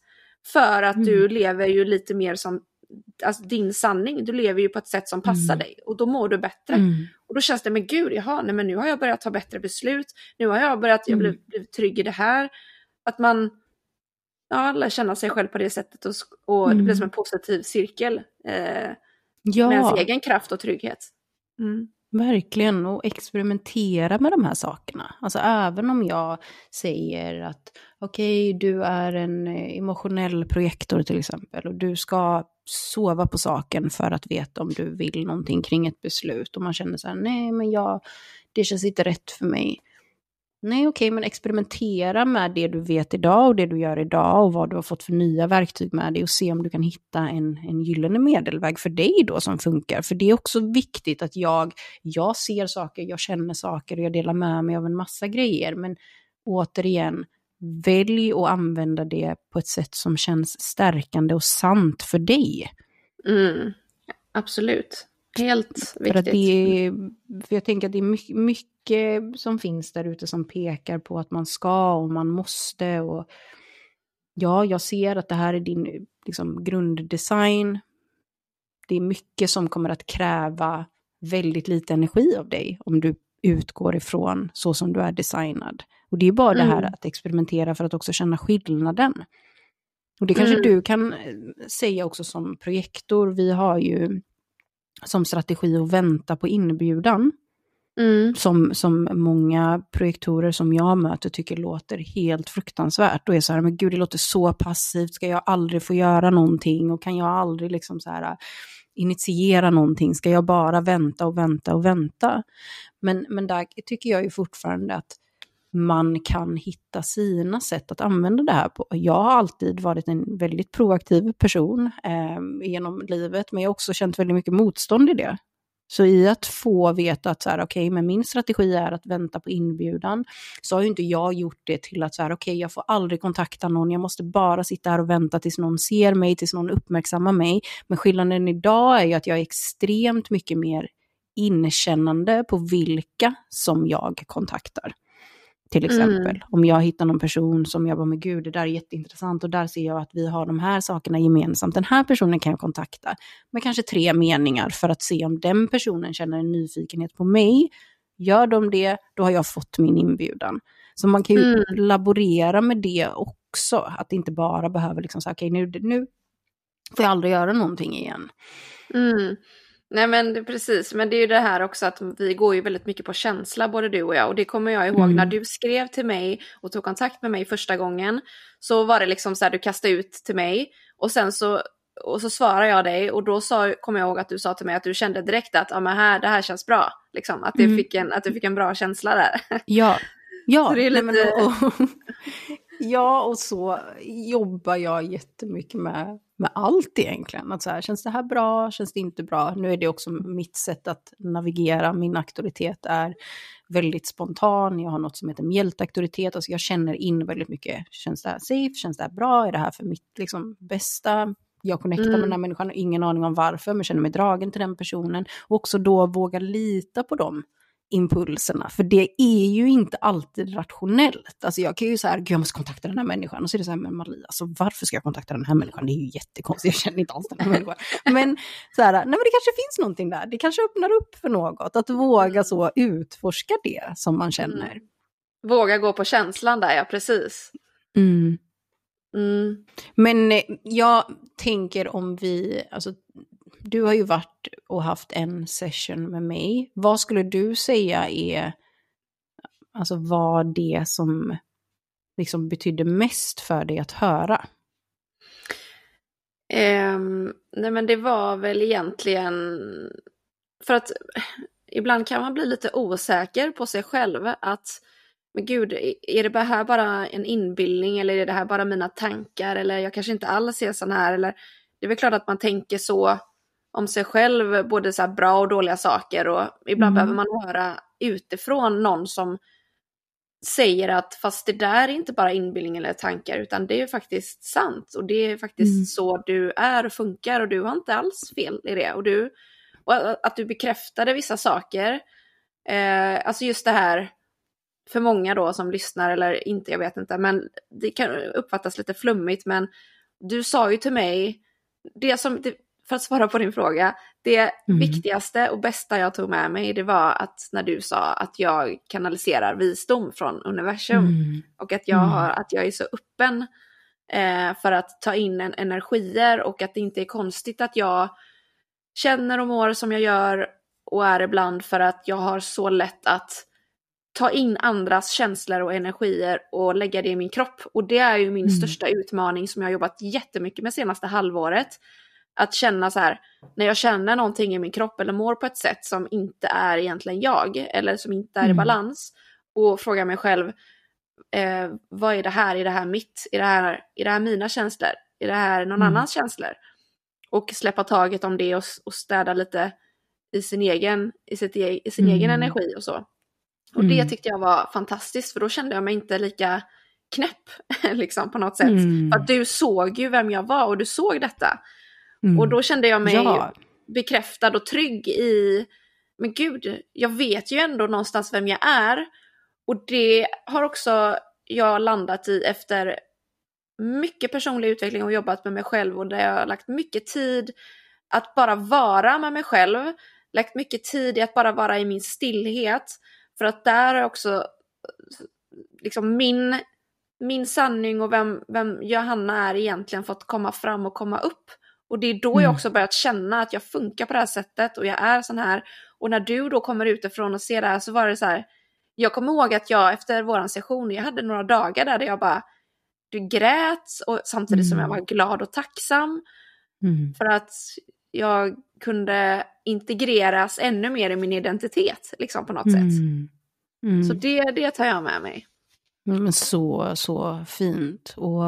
Speaker 1: för att du mm. lever ju lite mer som alltså din sanning. Du lever ju på ett sätt som passar dig och då mår du bättre. Och då känns det, men gud, jaha, nej men nu har jag börjat ta bättre beslut. Nu har jag börjat, jag blivit, blivit trygg i det här. Att man ja, lära känna sig själv på det sättet och, och mm. det blir som en positiv cirkel. Eh, ja. med ens egen kraft och trygghet.
Speaker 2: Mm. Verkligen, och experimentera med de här sakerna. Alltså även om jag säger att okej, okay, du är en eh, emotionell projektor till exempel och du ska sova på saken för att veta om du vill någonting kring ett beslut och man känner så här, nej men jag, det känns inte rätt för mig. Nej, okej, okay, men experimentera med det du vet idag och det du gör idag och vad du har fått för nya verktyg med dig och se om du kan hitta en, en gyllene medelväg för dig då som funkar. För det är också viktigt att jag, jag ser saker, jag känner saker och jag delar med mig av en massa grejer. Men återigen, välj att använda det på ett sätt som känns stärkande och sant för dig.
Speaker 1: Mm, absolut. Helt viktigt.
Speaker 2: För, att det är, för jag tänker att det är mycket, mycket som finns där ute som pekar på att man ska och man måste. Och ja, jag ser att det här är din liksom, grunddesign. Det är mycket som kommer att kräva väldigt lite energi av dig om du utgår ifrån så som du är designad. Och det är bara mm. det här mm. att experimentera för att också känna skillnaden. Och det kanske mm. du kan eh, säga också som projektor. Vi har ju som strategi att vänta på inbjudan. Mm. Som, som många projektorer som jag möter tycker låter helt fruktansvärt. Och är så här, men gud det låter så passivt, ska jag aldrig få göra någonting och kan jag aldrig liksom så här initiera någonting, ska jag bara vänta och vänta och vänta? Men, men där tycker jag ju fortfarande att man kan hitta sina sätt att använda det här på. Jag har alltid varit en väldigt proaktiv person eh, genom livet, men jag har också känt väldigt mycket motstånd i det. Så i att få veta att så här, okay, men min strategi är att vänta på inbjudan, så har ju inte jag gjort det till att så här, okay, jag får aldrig kontakta någon, jag måste bara sitta här och vänta tills någon ser mig, tills någon uppmärksammar mig. Men skillnaden idag är ju att jag är extremt mycket mer inkännande på vilka som jag kontaktar. Till exempel. Mm. Om jag hittar någon person som jag bara, men gud, det där är jätteintressant och där ser jag att vi har de här sakerna gemensamt. Den här personen kan jag kontakta med kanske tre meningar för att se om den personen känner en nyfikenhet på mig. Gör de det, då har jag fått min inbjudan. Så man kan ju mm. laborera med det också, att det inte bara behöver liksom säga, okej okay, nu, nu får jag aldrig göra någonting igen.
Speaker 1: Mm. Nej men det, precis, men det är ju det här också att vi går ju väldigt mycket på känsla både du och jag och det kommer jag ihåg mm. när du skrev till mig och tog kontakt med mig första gången så var det liksom så här du kastade ut till mig och sen så och så svarade jag dig och då sa, kom jag ihåg att du sa till mig att du kände direkt att ja, men här, det här känns bra. Liksom, att, du mm. fick en, att du fick en bra känsla där.
Speaker 2: Ja, ja. [LAUGHS] så det är lite... Nej, och, ja, och så jobbar jag jättemycket med med allt egentligen. Att så här, känns det här bra, känns det inte bra? Nu är det också mitt sätt att navigera, min auktoritet är väldigt spontan, jag har något som heter mjältauktoritet, alltså jag känner in väldigt mycket, känns det här safe, känns det här bra, är det här för mitt liksom, bästa? Jag connectar mm. med den här människan, ingen aning om varför, men känner mig dragen till den personen. Och också då våga lita på dem impulserna. För det är ju inte alltid rationellt. Alltså jag kan ju säga, jag måste kontakta den här människan. Och så är det så här, men Maria, alltså varför ska jag kontakta den här människan? Det är ju jättekonstigt, jag känner inte alls den här [LAUGHS] människan. Men så här, nej men det kanske finns någonting där. Det kanske öppnar upp för något. Att våga mm. så utforska det som man känner. Mm.
Speaker 1: Våga gå på känslan där, ja precis.
Speaker 2: Mm. Mm. Men eh, jag tänker om vi, alltså du har ju varit och haft en session med mig. Vad skulle du säga är, alltså vad det som liksom betydde mest för dig att höra?
Speaker 1: Um, nej men det var väl egentligen, för att ibland kan man bli lite osäker på sig själv att men gud, är det här bara en inbildning eller är det här bara mina tankar eller jag kanske inte alls är sån här eller det är väl klart att man tänker så om sig själv, både så bra och dåliga saker och ibland mm. behöver man höra utifrån någon som säger att fast det där är inte bara inbildning eller tankar utan det är faktiskt sant och det är faktiskt mm. så du är och funkar och du har inte alls fel i det. Och, du, och att du bekräftade vissa saker, eh, alltså just det här för många då som lyssnar eller inte, jag vet inte, men det kan uppfattas lite flummigt men du sa ju till mig, det som, det, för att svara på din fråga, det mm. viktigaste och bästa jag tog med mig det var att när du sa att jag kanaliserar visdom från universum mm. och att jag, mm. har, att jag är så öppen eh, för att ta in en energier och att det inte är konstigt att jag känner och mår som jag gör och är ibland för att jag har så lätt att ta in andras känslor och energier och lägga det i min kropp. Och det är ju min mm. största utmaning som jag har jobbat jättemycket med senaste halvåret. Att känna så här, när jag känner någonting i min kropp eller mår på ett sätt som inte är egentligen jag, eller som inte är mm. i balans, och fråga mig själv, eh, vad är det här? Är det här mitt? Är det här, är det här mina känslor? Är det här någon mm. annans känslor? Och släppa taget om det och, och städa lite i sin egen, i sitt, e, i sin mm. egen energi och så. Och mm. det tyckte jag var fantastiskt för då kände jag mig inte lika knäpp [LAUGHS] liksom på något sätt. Mm. För att du såg ju vem jag var och du såg detta. Mm. Och då kände jag mig ja. bekräftad och trygg i, men gud, jag vet ju ändå någonstans vem jag är. Och det har också jag landat i efter mycket personlig utveckling och jobbat med mig själv och där jag har lagt mycket tid att bara vara med mig själv. Lagt mycket tid i att bara vara i min stillhet. För att där har också liksom min, min sanning och vem, vem Johanna är egentligen fått komma fram och komma upp. Och det är då mm. jag också börjat känna att jag funkar på det här sättet och jag är sån här. Och när du då kommer utifrån och ser det här så var det så här. Jag kommer ihåg att jag efter våran session, jag hade några dagar där, jag bara du grät och samtidigt mm. som jag mm. var glad och tacksam. Mm. För att jag kunde integreras ännu mer i min identitet liksom på något mm. sätt. Mm. Så det, det tar jag med mig.
Speaker 2: Men så, så fint. Och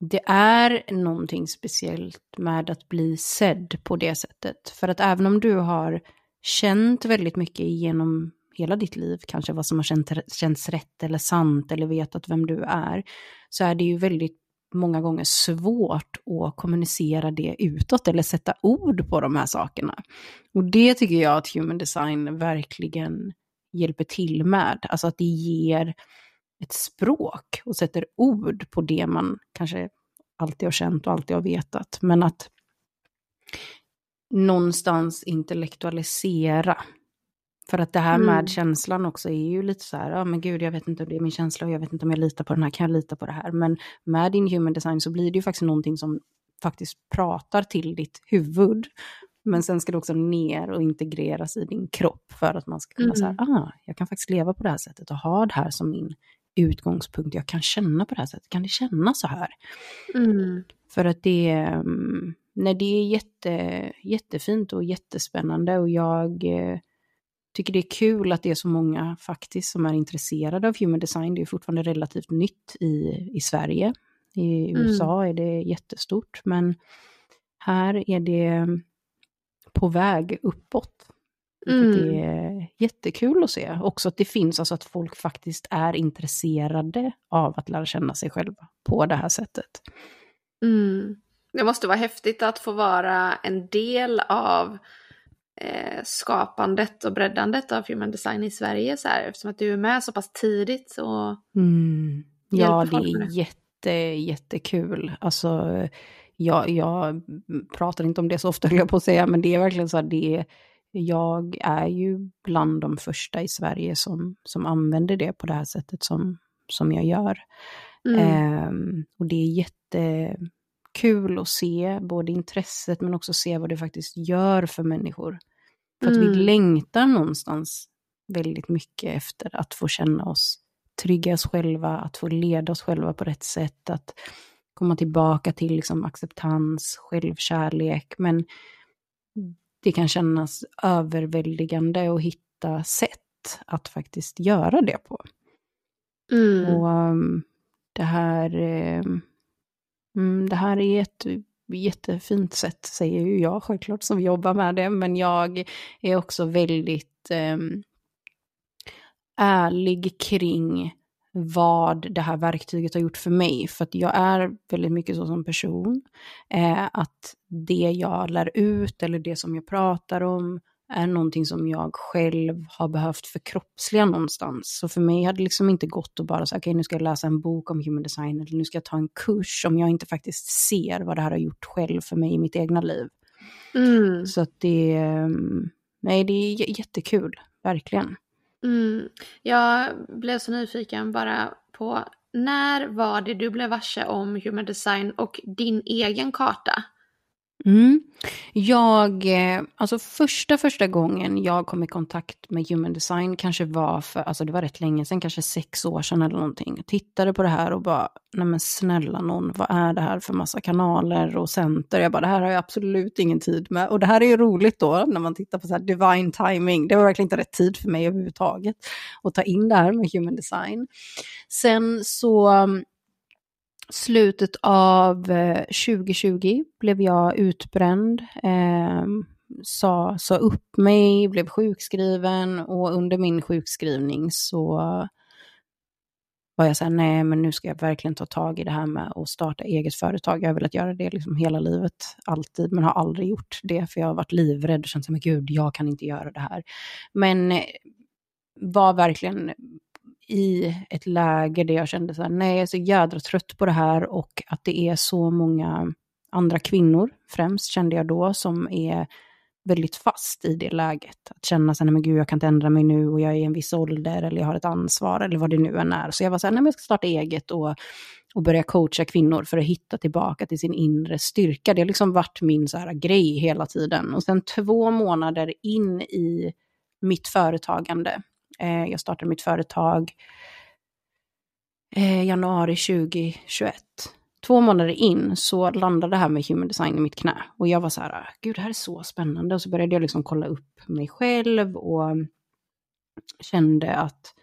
Speaker 2: det är någonting speciellt med att bli sedd på det sättet. För att även om du har känt väldigt mycket genom hela ditt liv, kanske vad som har känt, känts rätt eller sant eller vetat vem du är, så är det ju väldigt många gånger svårt att kommunicera det utåt eller sätta ord på de här sakerna. Och det tycker jag att human design verkligen hjälper till med. Alltså att det ger ett språk och sätter ord på det man kanske alltid har känt och alltid har vetat. Men att någonstans intellektualisera för att det här med mm. känslan också är ju lite så här, ja men gud jag vet inte om det är min känsla och jag vet inte om jag litar på den här, kan jag lita på det här? Men med din human design så blir det ju faktiskt någonting som faktiskt pratar till ditt huvud. Men sen ska det också ner och integreras i din kropp för att man ska kunna mm. säga, ah, jag kan faktiskt leva på det här sättet och ha det här som min utgångspunkt. Jag kan känna på det här sättet, kan det kännas så här? Mm. För att det, mm, nej, det är jätte, jättefint och jättespännande och jag eh, tycker det är kul att det är så många faktiskt som är intresserade av human design. Det är fortfarande relativt nytt i, i Sverige. I mm. USA mm. är det jättestort, men här är det på väg uppåt. Mm. Det är jättekul att se. Också att det finns, alltså att folk faktiskt är intresserade av att lära känna sig själva på det här sättet.
Speaker 1: Mm. Det måste vara häftigt att få vara en del av eh, skapandet och breddandet av human design i Sverige så här, eftersom att du är med så pass tidigt och
Speaker 2: mm. Ja, det är jätte, jättekul. Alltså, jag, jag pratar inte om det så ofta, jag på att säga, men det är verkligen så här, det jag är ju bland de första i Sverige som, som använder det på det här sättet som, som jag gör. Mm. Eh, och det är jättekul att se både intresset men också se vad det faktiskt gör för människor. För att mm. vi längtar någonstans väldigt mycket efter att få känna oss trygga oss själva, att få leda oss själva på rätt sätt, att komma tillbaka till liksom acceptans, självkärlek. Men det kan kännas överväldigande att hitta sätt att faktiskt göra det på. Mm. Och um, det här, um, det här är ett jättefint sätt, säger ju jag självklart som jobbar med det, men jag är också väldigt um, ärlig kring vad det här verktyget har gjort för mig. För att jag är väldigt mycket så som person. Eh, att det jag lär ut eller det som jag pratar om är någonting som jag själv har behövt förkroppsliga någonstans. Så för mig hade det liksom inte gått att bara säga, okej okay, nu ska jag läsa en bok om human design eller nu ska jag ta en kurs om jag inte faktiskt ser vad det här har gjort själv för mig i mitt egna liv. Mm. Så att det, mm, nej det är jättekul, verkligen.
Speaker 1: Mm. Jag blev så nyfiken bara på när var det du blev varse om human design och din egen karta?
Speaker 2: Mm. Jag, eh, alltså första första gången jag kom i kontakt med human design kanske var för, alltså det var rätt länge sedan, kanske sex år sedan eller någonting. Jag tittade på det här och bara, nej men snälla någon, vad är det här för massa kanaler och center? Jag bara, det här har jag absolut ingen tid med. Och det här är ju roligt då, när man tittar på så här divine timing. Det var verkligen inte rätt tid för mig överhuvudtaget att ta in det här med human design. Sen så slutet av eh, 2020 blev jag utbränd, eh, sa, sa upp mig, blev sjukskriven och under min sjukskrivning så var jag så här, nej men nu ska jag verkligen ta tag i det här med att starta eget företag. Jag har velat göra det liksom hela livet, alltid, men har aldrig gjort det för jag har varit livrädd och känt som, men gud, jag kan inte göra det här. Men eh, var verkligen i ett läge där jag kände så här, nej jag är så jädra trött på det här och att det är så många andra kvinnor, främst kände jag då, som är väldigt fast i det läget. Att känna sig, nej men gud jag kan inte ändra mig nu och jag är i en viss ålder eller jag har ett ansvar eller vad det nu än är. Så jag var så här, nej men jag ska starta eget och, och börja coacha kvinnor för att hitta tillbaka till sin inre styrka. Det har liksom varit min så här grej hela tiden. Och sen två månader in i mitt företagande Eh, jag startade mitt företag eh, januari 2021. Två månader in så landade det här med human design i mitt knä. Och jag var så här, gud det här är så spännande. Och så började jag liksom kolla upp mig själv och kände att,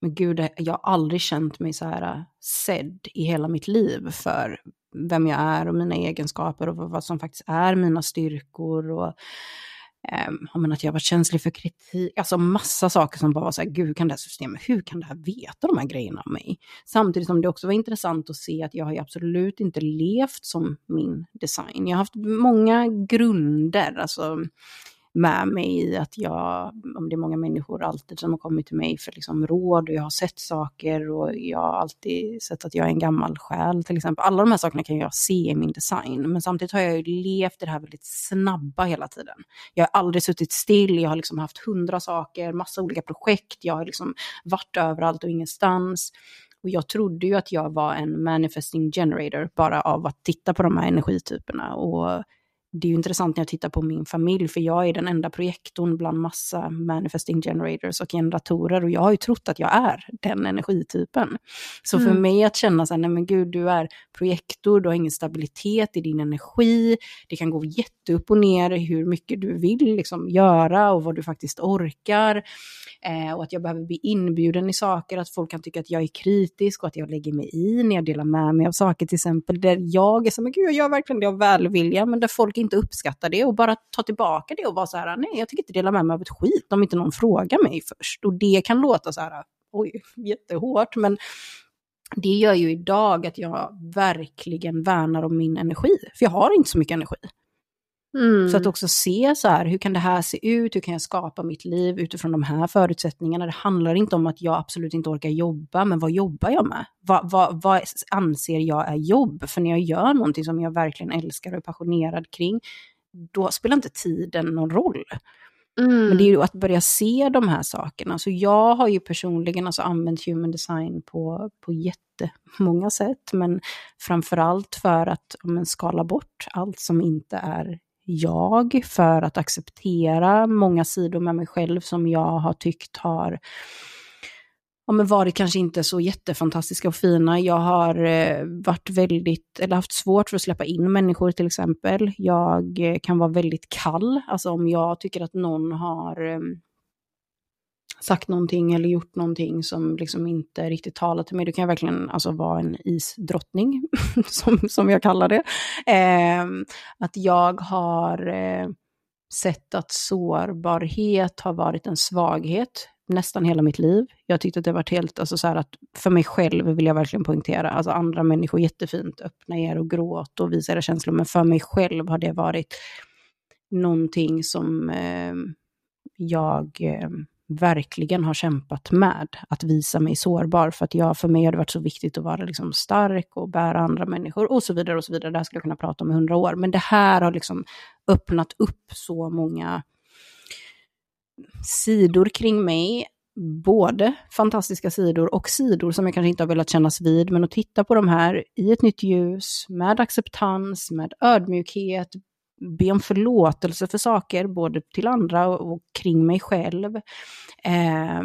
Speaker 2: men gud, jag har aldrig känt mig så här sedd i hela mitt liv för vem jag är och mina egenskaper och vad som faktiskt är mina styrkor. Och Um, att jag var känslig för kritik, alltså massa saker som bara var så här, gud, hur kan det här systemet, hur kan det här veta de här grejerna om mig? Samtidigt som det också var intressant att se att jag har absolut inte levt som min design. Jag har haft många grunder, alltså med mig i att jag, om det är många människor alltid som har kommit till mig för liksom råd och jag har sett saker och jag har alltid sett att jag är en gammal själ till exempel. Alla de här sakerna kan jag se i min design, men samtidigt har jag ju levt det här väldigt snabba hela tiden. Jag har aldrig suttit still, jag har liksom haft hundra saker, massa olika projekt, jag har liksom varit överallt och ingenstans. Och jag trodde ju att jag var en manifesting generator bara av att titta på de här energityperna. Och det är ju intressant när jag tittar på min familj, för jag är den enda projektorn bland massa manifesting generators och generatorer och jag har ju trott att jag är den energitypen. Så mm. för mig att känna så här, nej men gud, du är projektor, du har ingen stabilitet i din energi, det kan gå jätteupp och ner hur mycket du vill liksom göra och vad du faktiskt orkar. Eh, och att jag behöver bli inbjuden i saker, att folk kan tycka att jag är kritisk och att jag lägger mig i när jag delar med mig av saker till exempel, där jag är så, men gud jag gör verkligen det av välvilja, men där folk inte uppskattar det och bara ta tillbaka det och vara så här, nej jag tänker inte dela med mig av ett skit om inte någon frågar mig först. Och det kan låta så här, oj, jättehårt, men det gör ju idag att jag verkligen värnar om min energi, för jag har inte så mycket energi. Mm. Så att också se så här, hur kan det här se ut, hur kan jag skapa mitt liv utifrån de här förutsättningarna. Det handlar inte om att jag absolut inte orkar jobba, men vad jobbar jag med? Vad, vad, vad anser jag är jobb? För när jag gör någonting som jag verkligen älskar och är passionerad kring, då spelar inte tiden någon roll. Mm. Men det är ju att börja se de här sakerna. Så jag har ju personligen alltså använt human design på, på jättemånga sätt, men framförallt för att men, skala bort allt som inte är jag för att acceptera många sidor med mig själv som jag har tyckt har ja, men varit kanske inte så jättefantastiska och fina. Jag har eh, varit väldigt, eller haft svårt för att släppa in människor till exempel. Jag eh, kan vara väldigt kall, alltså om jag tycker att någon har eh, sagt någonting eller gjort någonting som liksom inte riktigt talar till mig, då kan jag verkligen alltså vara en isdrottning, [LAUGHS] som, som jag kallar det. Eh, att jag har eh, sett att sårbarhet har varit en svaghet nästan hela mitt liv. Jag tyckte att det varit helt, alltså så här att för mig själv vill jag verkligen poängtera, alltså andra människor jättefint, öppna er och gråt och visa era känslor, men för mig själv har det varit någonting som eh, jag eh, verkligen har kämpat med att visa mig sårbar. För att jag, för mig har det varit så viktigt att vara liksom stark och bära andra människor och så vidare. och så vidare. Det här skulle jag kunna prata om i hundra år. Men det här har liksom öppnat upp så många sidor kring mig. Både fantastiska sidor och sidor som jag kanske inte har velat kännas vid. Men att titta på de här i ett nytt ljus, med acceptans, med ödmjukhet, be om förlåtelse för saker, både till andra och, och kring mig själv. Eh,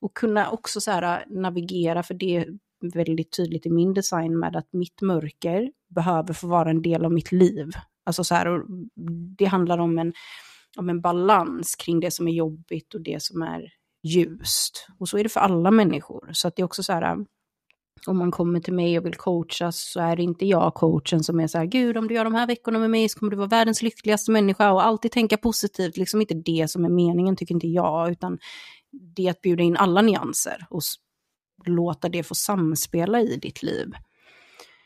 Speaker 2: och kunna också så här, äh, navigera, för det är väldigt tydligt i min design med att mitt mörker behöver få vara en del av mitt liv. Alltså så här, det handlar om en, om en balans kring det som är jobbigt och det som är ljust. Och så är det för alla människor. Så att det är också så här, äh, om man kommer till mig och vill coachas så är det inte jag coachen som är så här, gud om du gör de här veckorna med mig så kommer du vara världens lyckligaste människa och alltid tänka positivt. Liksom inte det som är meningen tycker inte jag, utan det är att bjuda in alla nyanser och låta det få samspela i ditt liv.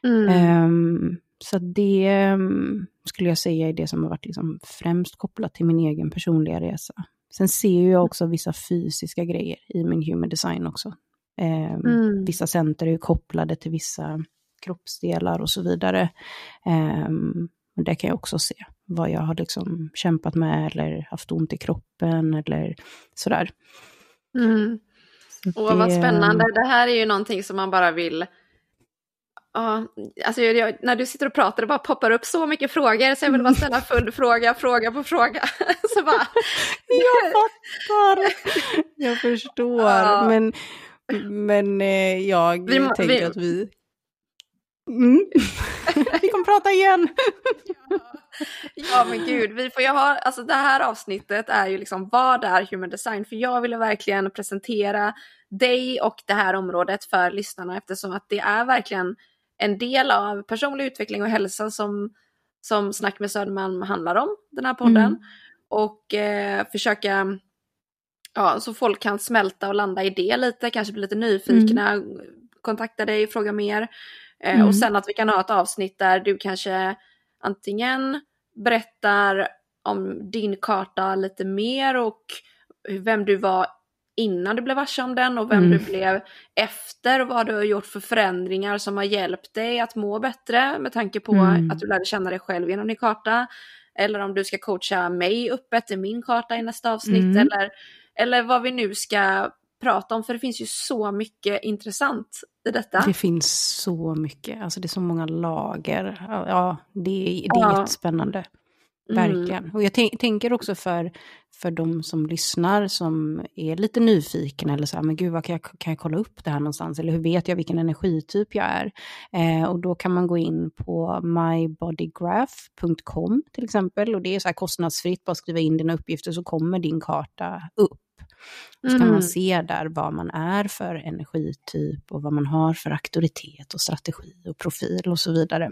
Speaker 2: Mm. Um, så det um, skulle jag säga är det som har varit liksom främst kopplat till min egen personliga resa. Sen ser jag också vissa fysiska grejer i min human design också. Eh, mm. Vissa center är ju kopplade till vissa kroppsdelar och så vidare. Eh, men det kan jag också se, vad jag har liksom kämpat med eller haft ont i kroppen eller sådär.
Speaker 1: Mm. Det... vad spännande. Det här är ju någonting som man bara vill Ja, alltså jag, när du sitter och pratar det bara poppar upp så mycket frågor så jag vill bara ställa följdfråga, fråga på fråga. [LAUGHS] så bara...
Speaker 2: jag fattar! Jag förstår. Ja. Men, men eh, jag vi, tänker vi... att vi... Mm. [LAUGHS] vi kommer prata igen!
Speaker 1: ja men gud, vi får ju ha, alltså det här avsnittet är ju liksom vad är human design? För jag ville verkligen presentera dig och det här området för lyssnarna eftersom att det är verkligen en del av personlig utveckling och hälsa som, som Snack med Södermalm handlar om, den här podden. Mm. Och eh, försöka, ja, så folk kan smälta och landa i det lite, kanske bli lite nyfikna, mm. kontakta dig, fråga mer. Eh, mm. Och sen att vi kan ha ett avsnitt där du kanske antingen berättar om din karta lite mer och vem du var innan du blev varse om den och vem mm. du blev efter och vad du har gjort för förändringar som har hjälpt dig att må bättre med tanke på mm. att du lärde känna dig själv genom din karta. Eller om du ska coacha mig öppet i min karta i nästa avsnitt mm. eller, eller vad vi nu ska prata om för det finns ju så mycket intressant i detta.
Speaker 2: Det finns så mycket, alltså det är så många lager. Ja, det, det är ja. jättespännande. Verkligen. Mm. Och jag tänker också för, för de som lyssnar som är lite nyfikna eller så här, men gud, vad kan jag, kan jag kolla upp det här någonstans? Eller hur vet jag vilken energityp jag är? Eh, och då kan man gå in på mybodygraph.com till exempel. Och det är så här kostnadsfritt, bara skriva in dina uppgifter så kommer din karta upp. Så kan man mm. se där vad man är för energityp och vad man har för auktoritet och strategi och profil och så vidare.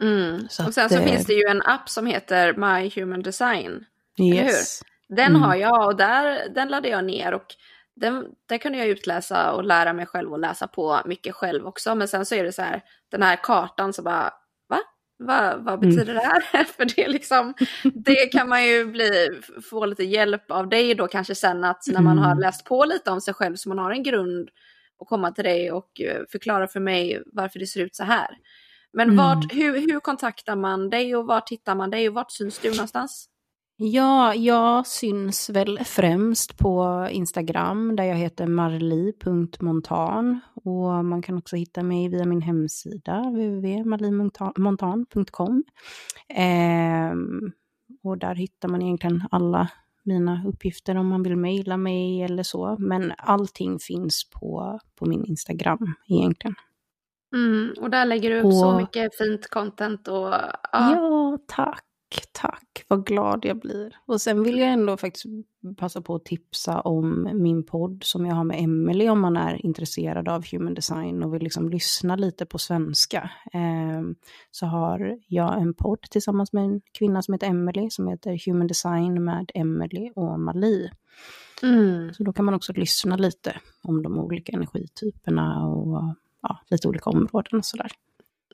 Speaker 1: Mm. Så och sen så det... finns det ju en app som heter My Human Design. Yes. Den mm. har jag och där, den laddade jag ner och den, där kunde jag utläsa och lära mig själv och läsa på mycket själv också. Men sen så är det så här, den här kartan så bara, va? Va, vad mm. betyder mm. det här? [LAUGHS] För det, är liksom, det kan man ju bli, få lite hjälp av dig då kanske sen att när man har mm. läst på lite om sig själv så man har en grund att komma till dig och eh, förklara för mig varför det ser ut så här. Men mm. vart, hur, hur kontaktar man dig och vart hittar man dig och vart syns du någonstans?
Speaker 2: Ja, jag syns väl främst på Instagram där jag heter marli.montan och man kan också hitta mig via min hemsida www.marlimontan.com. Eh, och där hittar man egentligen alla mina uppgifter om man vill mejla mig eller så. Men allting finns på, på min Instagram egentligen.
Speaker 1: Mm, och där lägger du upp och... så mycket fint content och... Ja.
Speaker 2: ja, tack, tack. Vad glad jag blir. Och sen vill jag ändå faktiskt passa på att tipsa om min podd som jag har med Emelie om man är intresserad av human design och vill liksom lyssna lite på svenska. Eh, så har jag en podd tillsammans med en kvinna som heter Emelie som heter Human Design med Emelie och Mali. Mm. Så då kan man också lyssna lite om de olika energityperna och ja, lite olika områden och sådär.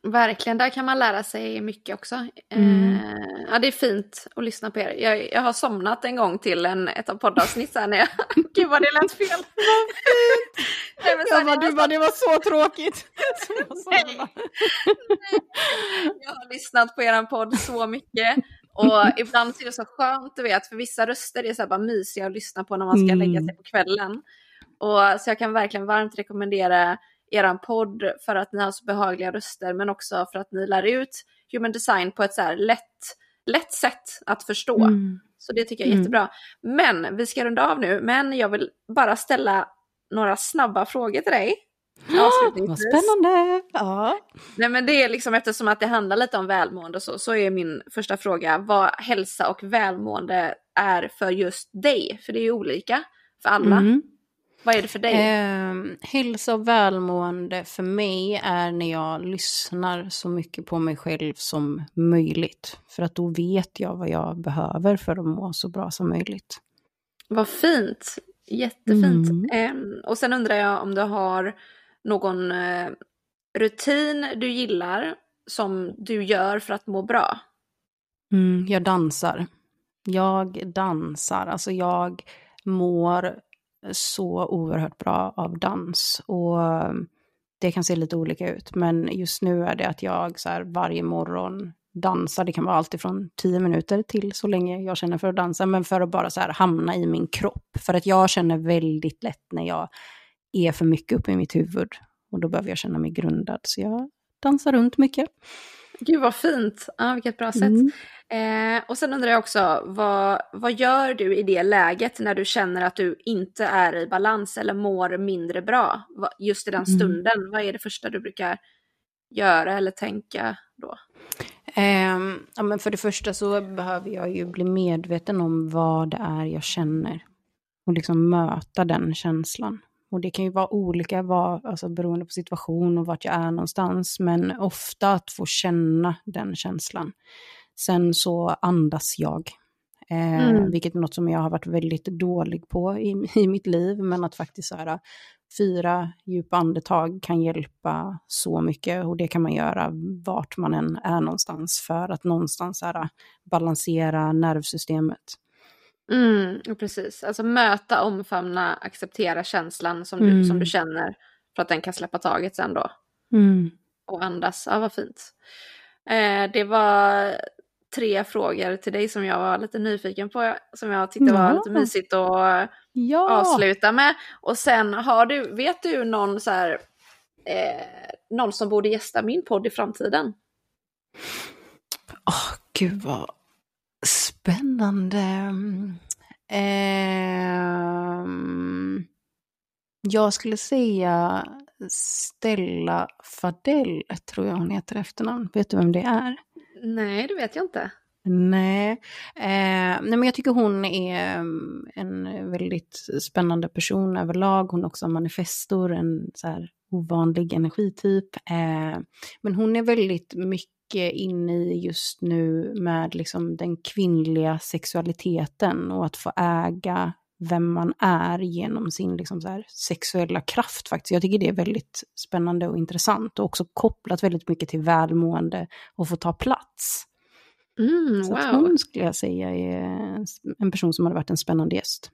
Speaker 1: Verkligen, där kan man lära sig mycket också. Mm. Eh, ja, det är fint att lyssna på er. Jag, jag har somnat en gång till en, ett av poddavsnitt när jag... [LAUGHS] Gud vad det lät fel! [LAUGHS]
Speaker 2: Nej, men jag bara, du bara, det var så tråkigt. [LAUGHS]
Speaker 1: Nej. Nej. Jag har lyssnat på er podd så mycket. Och ibland är det så skönt, du vet, för vissa röster är så här bara mysiga att lyssna på när man ska mm. lägga sig på kvällen. Och, så jag kan verkligen varmt rekommendera er podd för att ni har så behagliga röster men också för att ni lär ut human design på ett så här lätt, lätt sätt att förstå.
Speaker 2: Mm.
Speaker 1: Så det tycker jag är
Speaker 2: Mm.
Speaker 1: jättebra. Men vi ska runda av nu, men jag vill bara ställa några snabba frågor till dig. [GASPS]
Speaker 2: Vad
Speaker 1: avslutningsvis.
Speaker 2: spännande! Ja.
Speaker 1: Nej men det är liksom eftersom att det handlar lite om välmående och så, så är min första fråga vad hälsa och välmående är för just dig. För det är ju olika för alla.
Speaker 2: Mm.
Speaker 1: Vad är det för dig?
Speaker 2: Eh, hälsa och välmående för mig är när jag lyssnar så mycket på mig själv som möjligt. För att då vet jag vad jag behöver för att må så bra som möjligt.
Speaker 1: Vad fint! Jättefint.
Speaker 2: Mm.
Speaker 1: Ehm, och sen undrar jag om du har någon eh, rutin du gillar som du gör för att må bra?
Speaker 2: Mm, jag dansar. Jag dansar. Alltså jag mår så oerhört bra av dans. Och eh, det kan se lite olika ut. Men just nu är det att jag så här, varje morgon dansar. Det kan vara allt ifrån 10 minuter till så länge jag känner för att dansa. Men för att bara så här, hamna i min kropp. För att jag känner väldigt lätt när jag är för mycket uppe i mitt huvud. Och då behöver jag känna mig grundad. Så jag dansar runt mycket.
Speaker 1: Gud vad fint! Ja, vilket bra sätt.
Speaker 2: Mm.
Speaker 1: Eh, och sen undrar jag också, vad, vad gör du i det läget när du känner att du inte är i balans eller mår mindre bra? Just i den
Speaker 2: Mm.
Speaker 1: stunden, vad är det första du brukar göra eller tänka då?
Speaker 2: Ehm, ja, men för det första så behöver jag ju bli medveten om vad det är jag känner. Och liksom möta den känslan. Och det kan ju vara olika vad, alltså beroende på situation och vart jag är någonstans. Men ofta att få känna den känslan. Sen så andas jag. Eh,
Speaker 1: Mm.
Speaker 2: Vilket är något som jag har varit väldigt dålig på i, [LAUGHS] i mitt liv. Men att faktiskt så här, fyra djupa andetag kan hjälpa så mycket. Och det kan man göra vart man än är någonstans. För att någonstans här, balansera nervsystemet.
Speaker 1: Mm, precis, alltså möta, omfamna, acceptera känslan som du,
Speaker 2: Mm.
Speaker 1: som du känner för att den kan släppa taget sen då.
Speaker 2: Mm.
Speaker 1: Och andas, ja vad fint. Eh, det var tre frågor till dig som jag var lite nyfiken på, som jag tyckte var
Speaker 2: Ja.
Speaker 1: lite mysigt att
Speaker 2: Ja!
Speaker 1: avsluta med. Och sen har du, vet du någon så här, eh, någon som borde gästa min podd i framtiden?
Speaker 2: Åh, gud vad spännande. Ehm, jag skulle säga Stella Fadell, tror jag hon heter efternamn. Vet du vem det är?
Speaker 1: Nej, det vet jag inte.
Speaker 2: Nej. Eh, nej, men jag tycker hon är mm, en väldigt spännande person överlag. Hon är också manifestor, en så här ovanlig energityp. Eh, men hon är väldigt mycket inne i just nu med liksom den kvinnliga sexualiteten och att få äga vem man är genom sin liksom så här sexuella kraft faktiskt. Jag tycker det är väldigt spännande och intressant och också kopplat väldigt mycket till välmående och få ta plats.
Speaker 1: Mm,
Speaker 2: Så att
Speaker 1: wow.
Speaker 2: hon skulle jag säga är en person som hade varit en spännande gäst.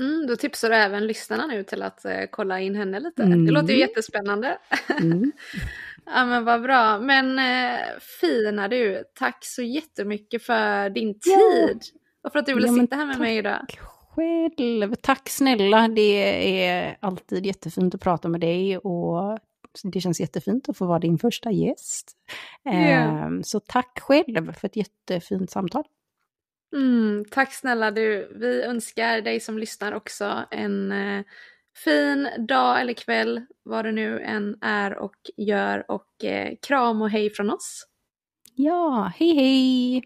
Speaker 1: Mm, då tipsar du även lyssnarna nu till att eh, kolla in henne lite.
Speaker 2: Mm.
Speaker 1: Det låter ju jättespännande.
Speaker 2: Mm. [LAUGHS]
Speaker 1: ja men vad bra. Men eh, fina du, tack så jättemycket för din
Speaker 2: Ja.
Speaker 1: tid. Och för att du ville
Speaker 2: Ja,
Speaker 1: sitta här med mig idag.
Speaker 2: Själv. Tack snälla. Det är alltid jättefint att prata med dig och det känns jättefint att få vara din första gäst.
Speaker 1: Ja.
Speaker 2: Ehm, Så tack själv för ett jättefint samtal.
Speaker 1: Mm, tack snälla du. Vi önskar dig som lyssnar också en eh, fin dag eller kväll, vad det nu än är och gör. Och eh, kram och hej från oss.
Speaker 2: Ja, hej hej!